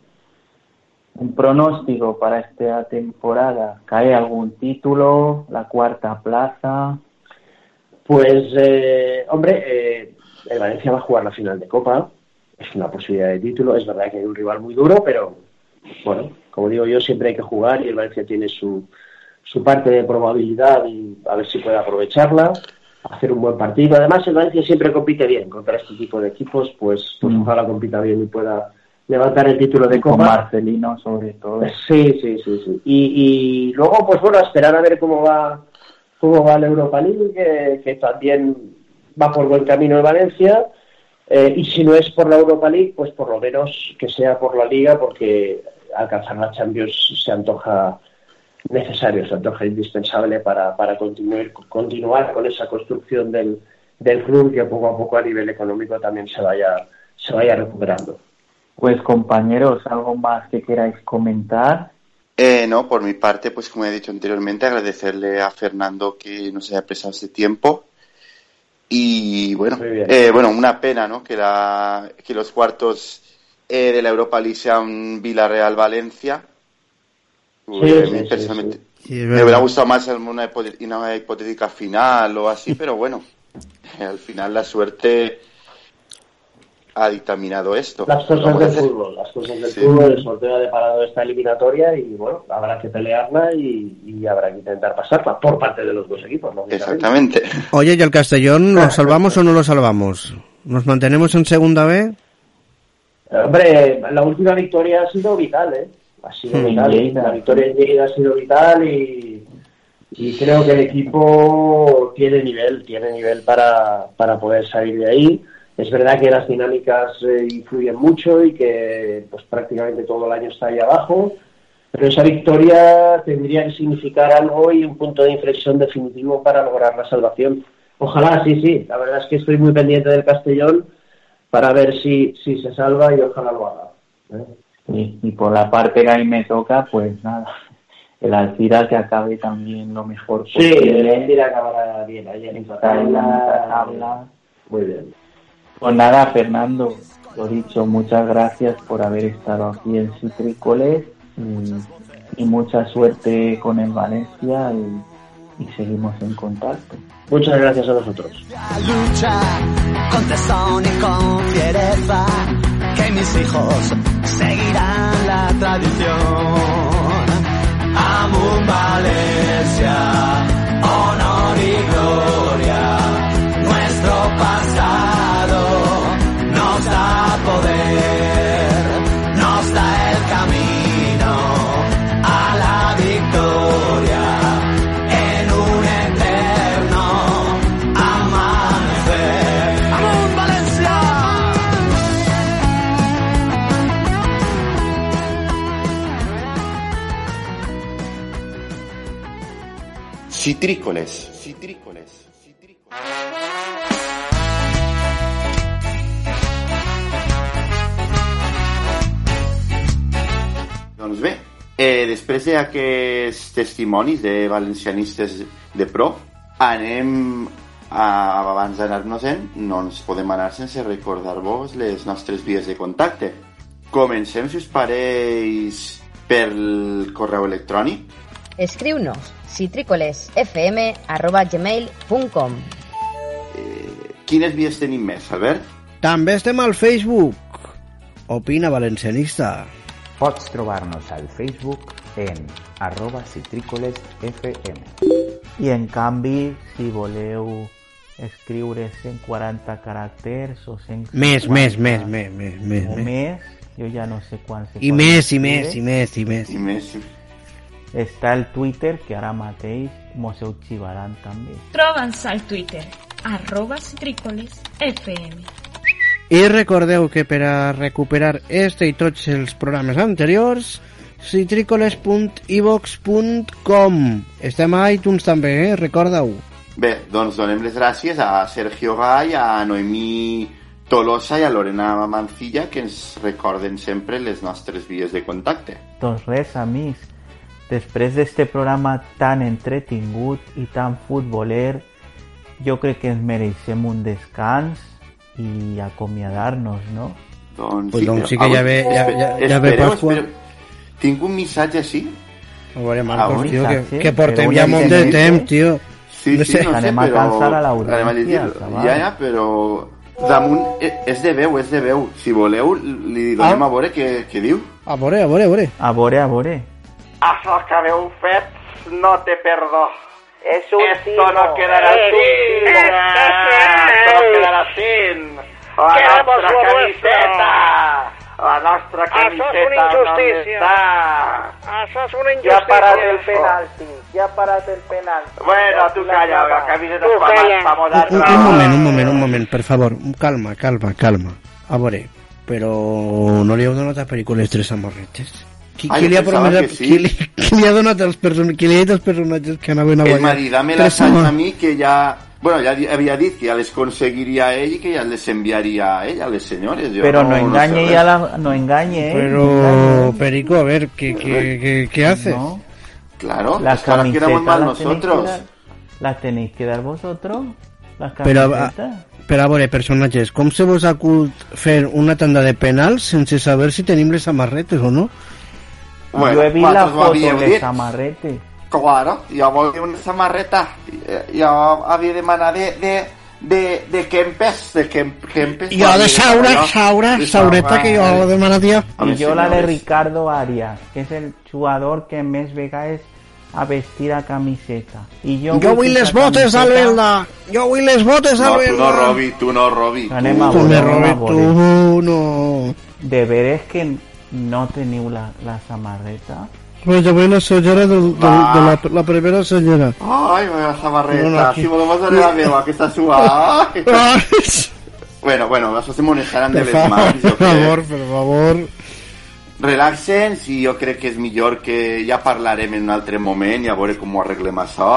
Un pronóstico para esta temporada. ¿Cae algún título? ¿La cuarta plaza? Pues, eh, hombre, eh, el Valencia va a jugar la final de Copa, es una posibilidad de título, es verdad que hay un rival muy duro, pero bueno, como digo yo, siempre hay que jugar y el Valencia tiene su, su parte de probabilidad y a ver si puede aprovecharla, hacer un buen partido. Además, el Valencia siempre compite bien contra este tipo de equipos, pues, pues Mm. ojalá compita bien y pueda levantar el título de Con Copa. Marcelino, sobre todo. Sí, sí, sí, sí. Y, y luego, pues bueno, a esperar a ver cómo va cómo va la Europa League, que, que también va por buen camino en Valencia. Eh, y si no es por la Europa League, pues por lo menos que sea por la Liga, porque alcanzar la Champions se antoja necesario, se antoja indispensable para, para continuar, continuar con esa construcción del, del club que poco a poco a nivel económico también se vaya, se vaya recuperando. Pues compañeros, ¿algo más que queráis comentar? Eh, no, por mi parte, pues como he dicho anteriormente, agradecerle a Fernando que nos haya prestado ese tiempo. Y bueno, eh, bueno, una pena, ¿no? Que, la, que los cuartos eh, de la Europa League sean Villarreal-Valencia. Sí, Eh, personalmente sí. Sí, es me hubiera gustado más una, una hipotética final o así, pero bueno, al final la suerte ha dictaminado esto. Las cosas del hacer. fútbol, las cosas del Sí. fútbol, el sorteo ha deparado esta eliminatoria y bueno, habrá que pelearla y, y habrá que intentar pasarla por parte de los dos equipos. Exactamente. Oye, ¿y el Castellón lo salvamos o no lo salvamos? ¿Nos mantenemos en segunda B? Hombre, la última victoria ha sido vital, ¿eh? Ha sido Sí, vital. Lleida. La victoria en Lleida ha sido vital y, y creo que el equipo tiene nivel, tiene nivel para, para poder salir de ahí. Es verdad que las dinámicas eh, influyen mucho y que pues prácticamente todo el año está ahí abajo, pero esa victoria tendría que significar algo y un punto de inflexión definitivo para lograr la salvación. Ojalá, sí, sí. La verdad es que estoy muy pendiente del Castellón para ver si, si se salva y ojalá lo haga. ¿eh? Sí, y por la parte que a mí me toca, pues nada, el Alcira que acabe también lo mejor Sí, posible. el Tira acabará bien ayer en mitad tabla. Muy bien. Pues nada, Fernando, lo dicho, muchas gracias por haber estado aquí en Citrícoles y, y mucha suerte con el Valencia y, y seguimos en contacto. Muchas gracias a vosotros. lucha con tesón y con fiereza, que mis hijos seguirán la tradición. Amun Valencia, honor y gloria, nuestro pasado Citrícoles. Citrícoles. Citrícoles. Doncs bé, eh, després d'aquests testimonis de valencianistes de pro, anem a, abans d'anar-nos-en, no ens podem anar sense recordar-vos les nostres vies de contacte. Comencem, si us pareix, pel correu electrònic. Escriu-nos citricolesfm.gmail.com Quines vies tenim més, Albert? També estem al Facebook. Opina Valencianista. Pots trobar-nos al Facebook en arroba citrícolesfm. I en canvi, si voleu escriure 140 caràcters o 150... Més, més, més, més, més, més, o més. més, jo ja no sé quan se I més, i escriure. més, i més, i més. I més. Està el Twitter, que ara mateix mos ho xivaran també. Troba'ns al Twitter, arroba citrícolesfm. I recordeu que per a recuperar este i tots els programes anteriors citricoles.ivox.com Estem a iTunes també, eh? Recorda-ho. Bé, doncs donem les gràcies a Sergio Gay, a Noemí Tolosa i a Lorena Mancilla que ens recorden sempre les nostres vies de contacte. Doncs res, amics, després d'este programa tan entretingut i tan futboler, jo crec que ens mereixem un descans i acomiadar-nos, no? Doncs Pues doncs sí que ja ve- ja- ja- ja ve Pasqua. Tinc un missatge així. A veure, Marcos, Ah, un tio, que, missatge, que portem ja molt de temps, tio. Sí, No sí, sé. no sé, Anem a però... cansar a l'audiència. Ja, ja, però... Damunt, eh, és de veu, és de veu. Si voleu, li donem Ah. a veure què, què diu. A veure, a veure, a veure. A veure, a veure. Que heu fet no té perdó. Es un Esto timo. no quedará Es así. un timo. Esto no quedarà así. La lo camiseta. La una camiseta on injustícia. està. Això és una Ja injustícia. ha parat el penalti. Ja ha parat el penalti. Bueno, tu calla, la camiseta pa, calla. pa Un, moderna. un moment, un moment, un moment, per favor. Calma, calma, calma. A veure, però no donat a Perico les tres samarretes? Qui, Ai, qui, li ha promès, que sí. qui, li, qui li ha donat als personatges, qui li ha dit personatges que anaven a guanyar? m'ha dit, dame tres les anys a mi que ja... Bueno, ja di- havia dit que ja les conseguiria ell i que ja les enviaria a ell, a les senyores. Jo Pero no, engañe sé ya res. la, no engañe, ¿eh? Pero, Perico, a ver, ¿qué, qué, qué, qué haces? No. Claro, Las es que ahora quedamos camisetas mal las tenéis nosotros. dar- las tenéis que dar vosotros. Las Però, a, camisetas. però a veure, personatges, com se vos acut fer una tanda de penals sense saber si tenim les samarretes o no? Bueno, Yo he visto la foto de. Samarrete. Claro, jo volia una samarreta. Jo havia demanat de, de, de, de Kempes, de Kemp, Kempes. Jo de Saura, Saura, De Saureta, que jo ja. Y yo la de Ricardo Arias, que es el jugador que més vegades ha vestit a camiseta. Y yo Jo vull les botes, Albelda! Jo vull les botes, No, tu Albelda! no robi, tu no robi. Anem tu. a Tu a robes, veure. tu no... De veres que no teniu la, la samarreta? Pues jo vull la senyora del, del, de la, la primera senyora. Ai, la samarreta. No, no, aquí. Si voleu posar la meva, que està suada. bueno, bueno, això se molestaran de les mans, per favor, per favor. Relaxen, i jo crec que és millor que ja parlarem en un altre moment i a veure com ho arreglem això.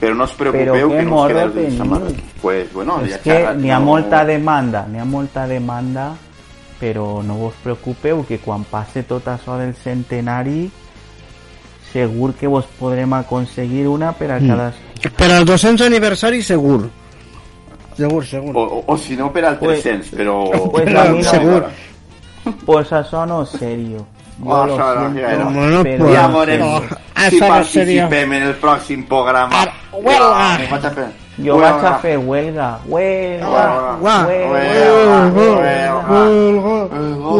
Però no us preocupeu que que no us quedareu sense samarreta. Pues, bueno, és ja que n'hi ha no- molta demanda, n'hi ha molta demanda, però no vos preocupeu que quan passe tot això del centenari segur que vos podrem aconseguir una per a Mm. cada... Per al 200 aniversari segur. Segur, segur. O, o, o si no per al Pues- 300, però... Pues a mí no. Segur. Pues això no és serio. Oh, no, ja no. Bueno, pero pues- Ja no veurem. Ah, si no participem en el pròxim programa. huelga. Jo vaig a fer... Jo vaig a fer huelga, huelga, Guau. huelga.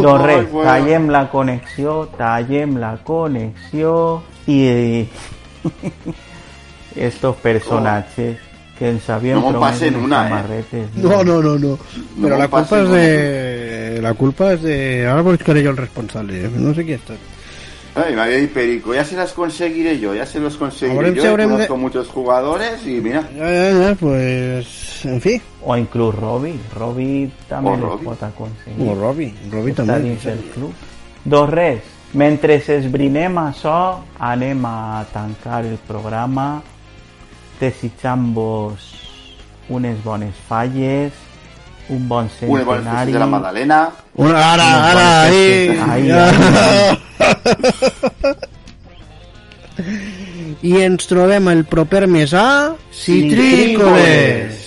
Doncs res, tallem la connexió, tallem la connexió i estos personatges que ens havien No unes una, eh? samarretes. No, no, no, no. Però No la culpa és de... La culpa és de... Ara buscaré jo el responsable. eh? No sé qui ha estat. Ay, me había dicho Perico, ya se las conseguiré yo, ya se los conseguiré yo. y habrem conozco de- muchos jugadores y mira, ja, pues... En fi. O inclús Robbie, Robbie també O les Robbie. pot aconseguir. O Robbie, Robbie dins del club. Doncs res, mentre esbrinem això, anem a tancar el programa desitjant-vos unes bones falles, un bon centenari... Un bon centenari de la Madalena... Una, ara, un ara, ahí! ahí, I ens trobem el proper mes a... Citrícoles! Citrícoles.